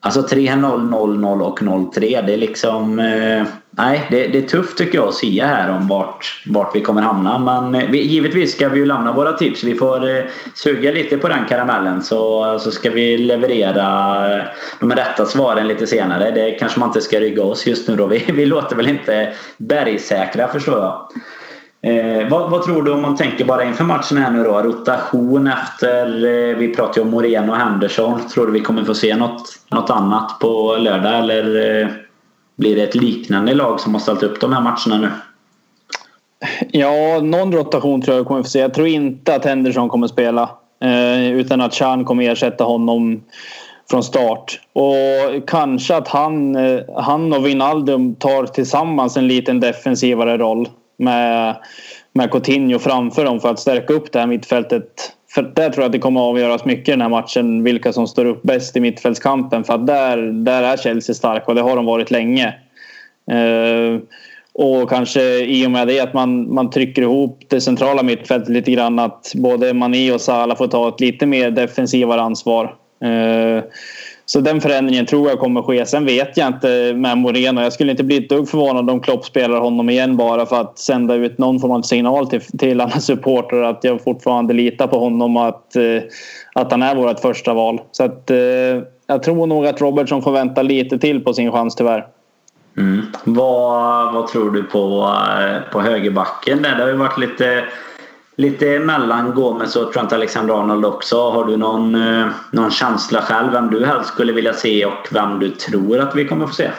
Alltså 3-0, 0-0 och 0-3. Det är liksom... Eh, nej, det, det, är tufft tycker jag att säga här om vart, vart vi kommer hamna. Men eh, vi, givetvis ska vi ju lämna våra tips. Vi får eh, suga lite på den karamellen så, så ska vi leverera eh, de rätta svaren lite senare. Det kanske man inte ska rygga oss just nu då. Vi, vi låter väl inte bergsäkra förstår jag. Eh, vad, vad, tror du om man tänker bara inför matchen här nu då? Rotation efter, eh, vi pratade ju om Moreno och Henderson. Tror du vi kommer få se något, något annat på lördag eller eh, blir det ett liknande lag som har ställt upp de här matcherna nu? Ja, någon rotation tror jag kommer få se. Jag tror inte att Henderson kommer spela. Eh, utan att Chan kommer ersätta honom från start. Och kanske att han, eh, han och Wijnaldum tar tillsammans en liten defensivare roll med, med Coutinho framför dem för att stärka upp det här mittfältet. För där tror jag att det kommer att avgöras mycket i den här matchen vilka som står upp bäst i mittfältskampen. För att där, där är Chelsea starka och det har de varit länge. Eh, och kanske i och med det att man, man trycker ihop det centrala mittfältet lite grann att både Mané och Salah får ta ett lite mer defensivare ansvar. Eh, så den förändringen tror jag kommer ske. Sen vet jag inte med Moreno. Jag skulle inte bli ett dugg förvånad om Klopp spelar honom igen bara för att sända ut någon form av signal till, till alla supportrar att jag fortfarande litar på honom och att, eh, att han är vårt första val. Så att, eh, jag tror nog att Robertson får vänta lite till på sin chans tyvärr. Mm. Vad, vad tror du på, eh, på högerbacken? Det har ju varit lite lite mellan Gomes och Trent Alexander-Arnold också. Har du någon, eh, någon känsla själv vem du helst skulle vilja se och vem du tror att vi kommer få se?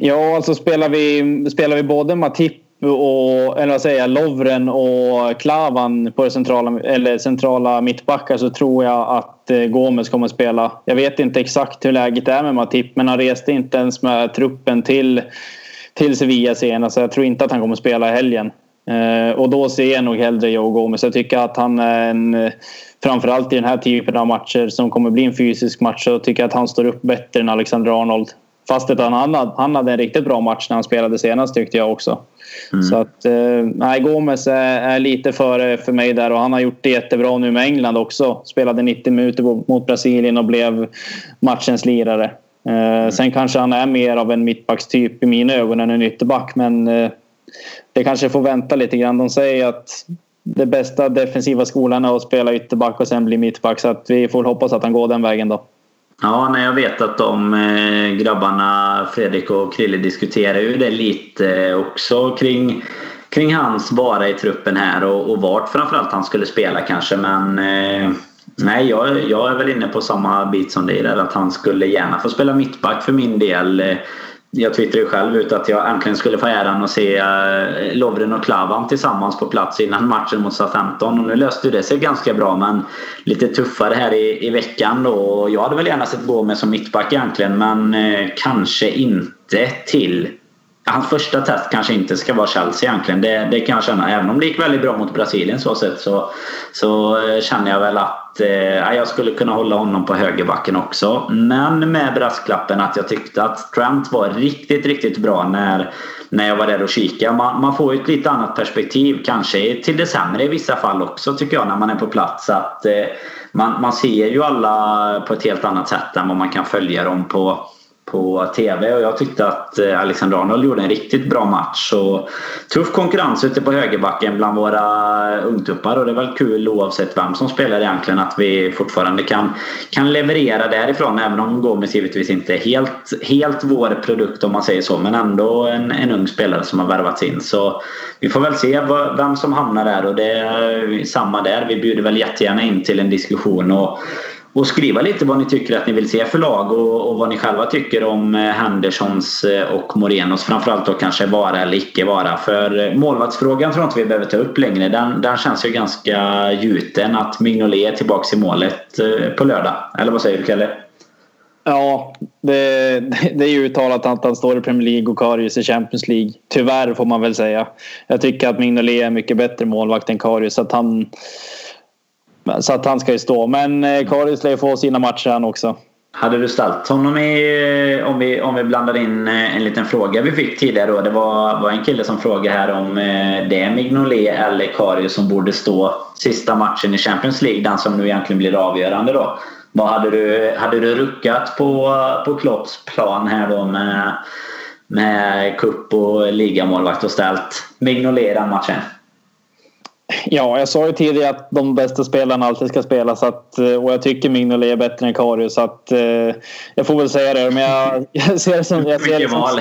Ja, alltså spelar vi, spelar vi både Matip och eller vad säger jag, Lovren och Klavan på det centrala, eller centrala mittbackar så tror jag att eh, Gomes kommer att spela. Jag vet inte exakt hur läget är med Matip men han reste inte ens med truppen till, till Sevilla senast så jag tror inte att han kommer att spela i helgen. Eh, och då ser jag nog hellre Joe Gomez. Jag tycker att han är en, framförallt i den här typen av matcher som kommer bli en fysisk match så tycker jag att han står upp bättre än Alexander Arnold. Fast att han, hade, han hade en riktigt bra match när han spelade senast tyckte jag också. Mm. Så att, eh, nej, Gomes är, är, lite före för mig där och han har gjort det jättebra nu med England också. Spelade 90 minuter mot Brasilien och blev matchens lirare. Eh, mm. Sen kanske han är mer av en mittbackstyp i mina ögon än en ytterback men det kanske får vänta lite grann. De säger att det bästa defensiva skolan är att spela ytterback och sen bli mittback. Så att vi får hoppas att han går den vägen då. Ja, nej, jag vet att de eh, grabbarna Fredrik och Krille diskuterar ju det lite eh, också kring, kring hans vara i truppen här och, och vart framförallt han skulle spela kanske. Men eh, nej, jag, jag är väl inne på samma bit som dig där att han skulle gärna få spela mittback för min del jag twittrade själv ut att jag äntligen skulle få äran att se eh, Lovren och Klavan tillsammans på plats innan matchen mot Southampton. Och nu löste det sig ganska bra men lite tuffare här i, i veckan då. Jag hade väl gärna sett gå med som mittback egentligen men eh, kanske inte till hans första test kanske inte ska vara Chelsea egentligen. Det, det kan jag känna. Även om det gick väldigt bra mot Brasilien så sett så, så eh, känner jag väl att eh, jag skulle kunna hålla honom på högerbacken också. Men med brasklappen att jag tyckte att Trent var riktigt, riktigt bra när, när jag var där och kikade. Man, man får ju ett lite annat perspektiv. Kanske till det sämre i vissa fall också tycker jag när man är på plats. Att eh, man, man ser ju alla på ett helt annat sätt än vad man kan följa dem på på TV och jag tyckte att eh, Alexander Arnold gjorde en riktigt bra match. Och tuff konkurrens ute på högerbacken bland våra ungtuppar och det är väl kul oavsett vem som spelar egentligen att vi fortfarande kan, kan leverera därifrån även om Gomes givetvis inte är helt, helt vår produkt om man säger så men ändå en, en ung spelare som har värvats in. Så vi får väl se vem som hamnar där och det är samma där. Vi bjuder väl jättegärna in till en diskussion och och skriva lite vad ni tycker att ni vill se för lag och, och vad ni själva tycker om eh, Hendersons eh, och Morenos. Framförallt då kanske vara eller icke vara. För eh, målvaktsfrågan tror jag inte vi behöver ta upp längre. Den, den känns ju ganska gjuten att Mignolet är tillbaka i målet på lördag. Eller vad säger du Kalle? Ja, det, det är ju uttalat att han står i Premier League och Karius i Champions League. Tyvärr får man väl säga. Jag tycker att Mignolet är mycket bättre målvakt än Karius. Att han så att han ska ju stå. Men eh, Karius lär få sina matcher han också. Hade du ställt honom i, eh, om vi, om vi blandar in eh, en liten fråga vi fick tidigare då. Det var, var en kille som frågade här om det är Mignolet eller Karius som borde stå sista matchen i Champions League. Den som nu egentligen blir avgörande då. Vad hade du, hade du ruckat på, på Klopps plan här då med, med cup och ligamålvakt och ställt Mignolet i den matchen? Ja, jag sa ju tidigare att de bästa spelarna alltid ska spela så att, eh, och jag tycker Mignolet är bättre än Karius så att eh, jag får väl säga det. Men jag, *laughs* jag, ser, det som, jag, ser, det som,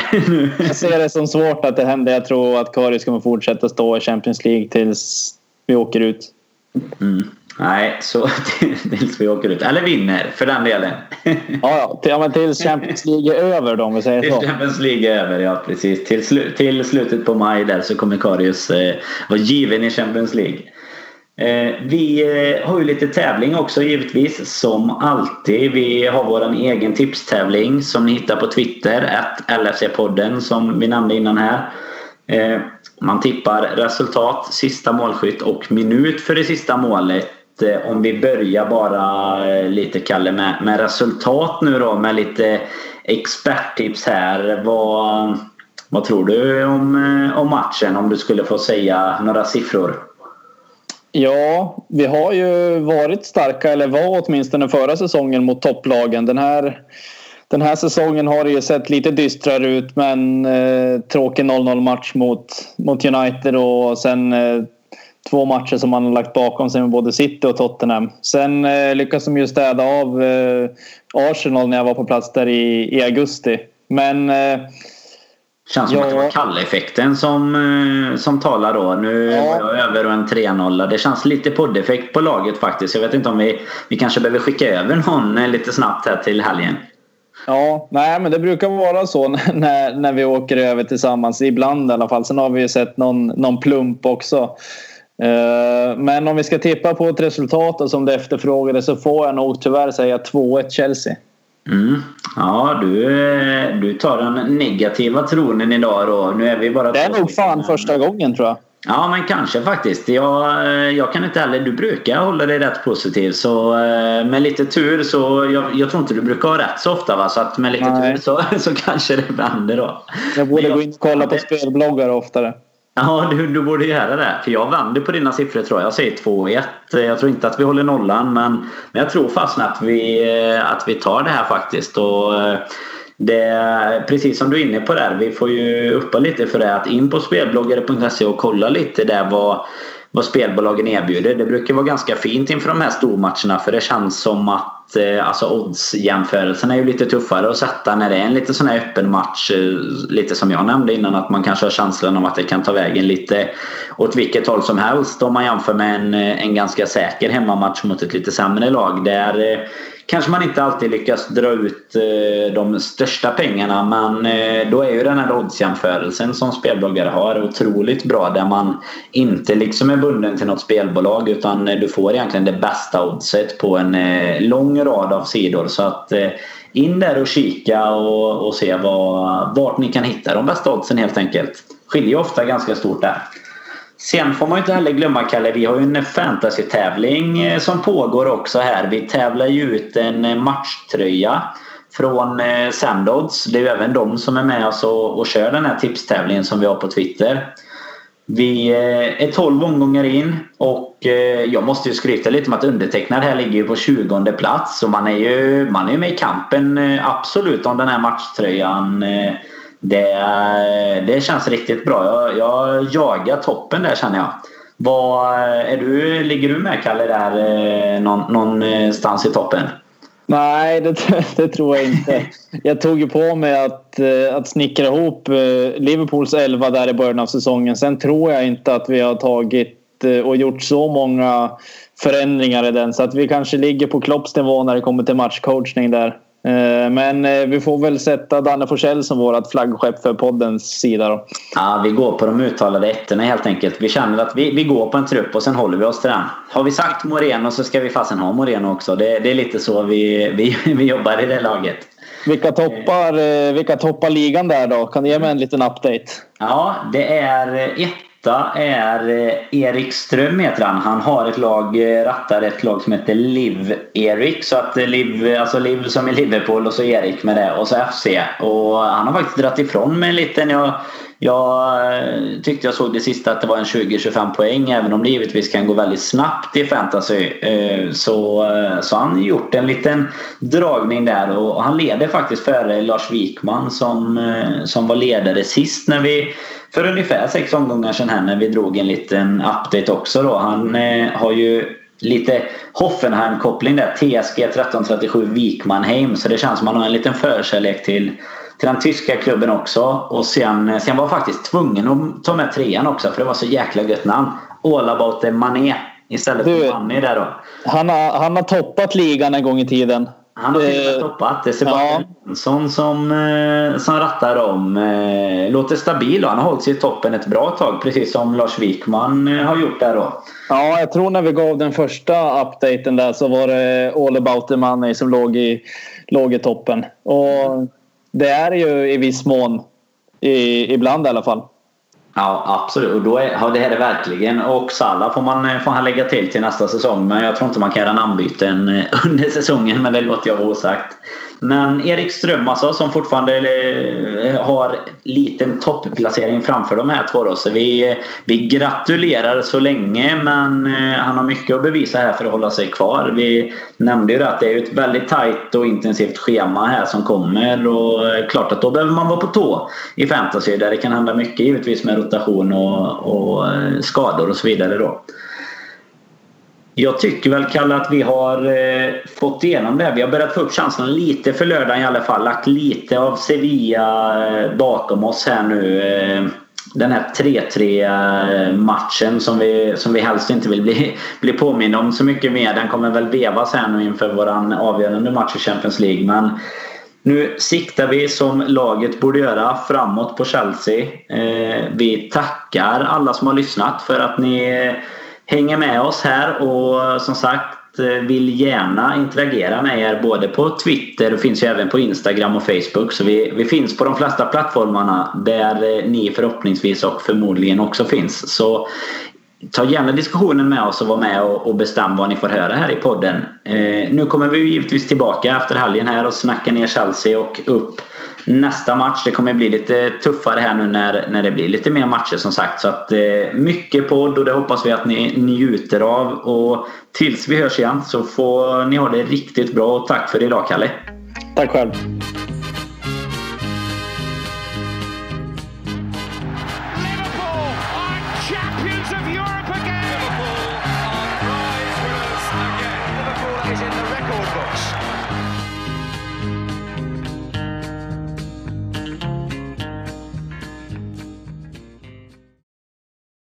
*laughs* jag ser det som svårt att det händer. Jag tror att Karius kommer fortsätta stå i Champions League tills vi åker ut. Mm. Nej, så *laughs* tills vi åker ut. Eller vinner för den delen. *laughs* ja, ja, men tills Champions League är över då om vi säger så. Tills Champions League är över, ja precis. Till, slu till slutet på maj där så kommer Karius eh, vara given i Champions League. Eh, vi eh, har ju lite tävling också givetvis som alltid. Vi har vår egen tipstävling som ni hittar på Twitter, LFC-podden som vi nämnde innan här. Eh, man tippar resultat, sista målskytt och minut för det sista målet Eh, om vi börjar bara eh, lite Kalle med, med resultat nu då med lite experttips här. Vad, vad tror du om, eh, om matchen om du skulle få säga några siffror? Ja, vi har ju varit starka, eller var åtminstone förra säsongen mot topplagen. Den här, den här säsongen har det ju sett lite dystrare ut men eh, tråkig 0-0 match mot, mot United och sen eh, två matcher som man har lagt bakom sig med både City och Tottenham. Sen eh, lyckas de ju städa av eh, Arsenal när jag var på plats där i, i augusti. Men... Eh, Känns som ja. att det var kalleffekten som, eh, som talar då. Nu ja. var jag över och en 3-0. Det känns lite poddeffekt på laget faktiskt. Jag vet inte om vi, vi kanske behöver skicka över någon eh, lite snabbt här till helgen. Ja, nej men det brukar vara så *laughs* när, när vi åker över tillsammans. Ibland i alla fall. Sen har vi ju sett någon, någon plump också. Eh, men om vi ska tippa på ett resultat som det efterfrågade så får jag nog tyvärr säga 2-1 Chelsea. Mm. Ja, du, du tar den negativa tronen idag då. Nu är vi bara det är nog fan första gången tror jag. Ja, men kanske faktiskt. Jag, jag kan inte heller... Du brukar hålla dig rätt positiv. Så eh, med lite tur så... Jag, jag tror inte du brukar ha rätt så ofta va? Så att med lite Nej. tur så, så kanske det vänder då. Jag borde jag, gå in och kolla på spelbloggar oftare. Ja, du, du borde göra det. För jag vänder på dina siffror tror jag. Jag säger 2-1. Jag tror inte att vi håller nollan men, men jag tror fastän att vi, eh, att vi tar det här faktiskt. Och eh, det, precis som du är inne på där, vi får ju uppa lite för det. Att in på spelbloggare.se och kolla lite där vad, vad spelbolagen erbjuder. Det brukar vara ganska fint inför de här stormatcherna för det känns som att Eh, alltså oddsjämförelsen är ju lite tuffare att sätta när det är en lite sån här öppen match. Eh, lite som jag nämnde innan att man kanske har känslan av att det kan ta vägen lite åt vilket håll som helst om man jämför med en, eh, en ganska säker hemmamatch mot ett lite sämre lag. Där eh, kanske man inte alltid lyckas dra ut eh, de största pengarna men eh, då är ju den här oddsjämförelsen som spelbloggare har otroligt bra där man inte liksom är bunden till något spelbolag utan eh, du får egentligen det bästa oddset på en lång rad av sidor. Så att eh, in där och kika och, och se vad, vart ni kan hitta de bästa oddsen helt enkelt. Skiljer ofta ganska stort där. Sen får man ju inte heller glömma Kalle, vi har ju en fantasy-tävling eh, som pågår också här. Vi tävlar ju ut en eh, matchtröja från eh, Sandodds. Det är ju även de som är med oss och, och kör den här tipstävlingen som vi har på Twitter. Vi eh, är 12 omgångar in och jag måste ju skryta lite om att undertecknad här ligger ju på 20 plats. Så man är ju, man är ju med i kampen absolut om den här matchtröjan. Det, det känns riktigt bra. Jag, jag jagar toppen där känner jag. Var, är du, ligger du med Kalle där eh, någonstans eh, i toppen? Nej, det, *laughs* det, tror jag inte. Jag tog ju på mig att, eh, att snickra ihop Liverpools elva där i början av säsongen. Sen tror jag inte att vi har tagit och gjort så många förändringar i den så att vi kanske ligger på Klopps nivå när det kommer till matchcoachning där. Eh, men eh, vi får väl sätta Danne Forsell som vårt flaggskepp för poddens sida då. Ja, vi går på de uttalade ettorna helt enkelt. Vi känner att vi, vi går på en trupp och sen håller vi oss till den. Har vi sagt Moreno så ska vi fasen ha Moreno också. Det, det är lite så vi, vi, *laughs* vi jobbar i det laget. Vilka toppar, eh, vilka toppar ligan där då? Kan du ge mig en liten update? Ja, det är ett etta är eh, Erik Ström heter han. Han har ett lag, eh, rattar ett lag som heter Liv Erik. Så att eh, Liv, alltså Liv som i Liverpool och så Erik med det och så FC. Och han har faktiskt dragit ifrån mig en liten. Jag, jag tyckte jag såg det sista att det var en 20-25 poäng även om det givetvis kan gå väldigt snabbt i fantasy. Så, så han har gjort en liten dragning där och han leder faktiskt före Lars Wikman som, som var ledare sist när vi för ungefär sex omgångar sedan här när vi drog en liten update också då. Han eh, har ju lite Hoffenheim-koppling där. TSG 1337 Wikmanheim. Så det känns som att han har en liten förkärlek till, till den tyska klubben också. Och sen, eh, sen var jag faktiskt tvungen att ta med trean också för det var så jäkla gött namn. All about the Mané istället för Money där då. Han har, han har toppat ligan en gång i tiden. Han har till och med toppat. Det är Sebastian Jönsson som, eh, som rattar om. Eh, låter stabil och han har hållit sig i toppen ett bra tag. Precis som Lars Wikman eh, har gjort där då. Ja, jag tror när vi gav den första updaten där så var det All about the money som låg i, låg i toppen. Och det är ju i viss mån. I, ibland i alla fall. Ja absolut och då är, ja, det här är verkligen och Salla får man eh, får han lägga till till nästa säsong men jag tror inte man kan göra namnbyten eh, *laughs* under säsongen men det låter jag vara osagt. Men Erik Ström alltså, som fortfarande eh, har liten topplacering framför de här två. Då. Så vi, vi gratulerar så länge men eh, han har mycket att bevisa här för att hålla sig kvar. Vi nämnde ju att det är ett väldigt tajt och intensivt schema här som kommer och eh, klart att då behöver man vara på tå i fantasy där det kan hända mycket givetvis med rotation och, och skador och så vidare. Då. Jag tycker väl Kalle att vi har eh, fått igenom det. Vi har börjat få upp chanserna lite för lördagen i alla fall. Lagt lite av Sevilla eh, bakom oss här nu. Eh, den här 3-3 matchen som vi, som vi helst inte vill bli, *laughs* bli påminna om så mycket mer. Den kommer väl vevas här nu inför våran avgörande match i Champions League. Men nu siktar vi som laget borde göra framåt på Chelsea. Eh, vi tackar alla som har lyssnat för att ni eh, hänger med oss här och som sagt eh, vill gärna interagera med er både på Twitter och finns ju även på Instagram och Facebook. Så vi, vi finns på de flesta plattformarna där eh, ni förhoppningsvis och förmodligen också finns. Så ta gärna diskussionen med oss och var med och, och bestäm vad ni får höra här i podden. Eh, nu kommer vi givetvis tillbaka efter helgen här och snackar ner Chelsea och upp nästa match. Det kommer bli lite tuffare här nu när, när det blir lite mer matcher som sagt. Så att, eh, mycket podd och det hoppas vi att ni njuter av. Och tills vi hörs igen så får ni ha det riktigt bra och tack för idag Kalle. Tack själv.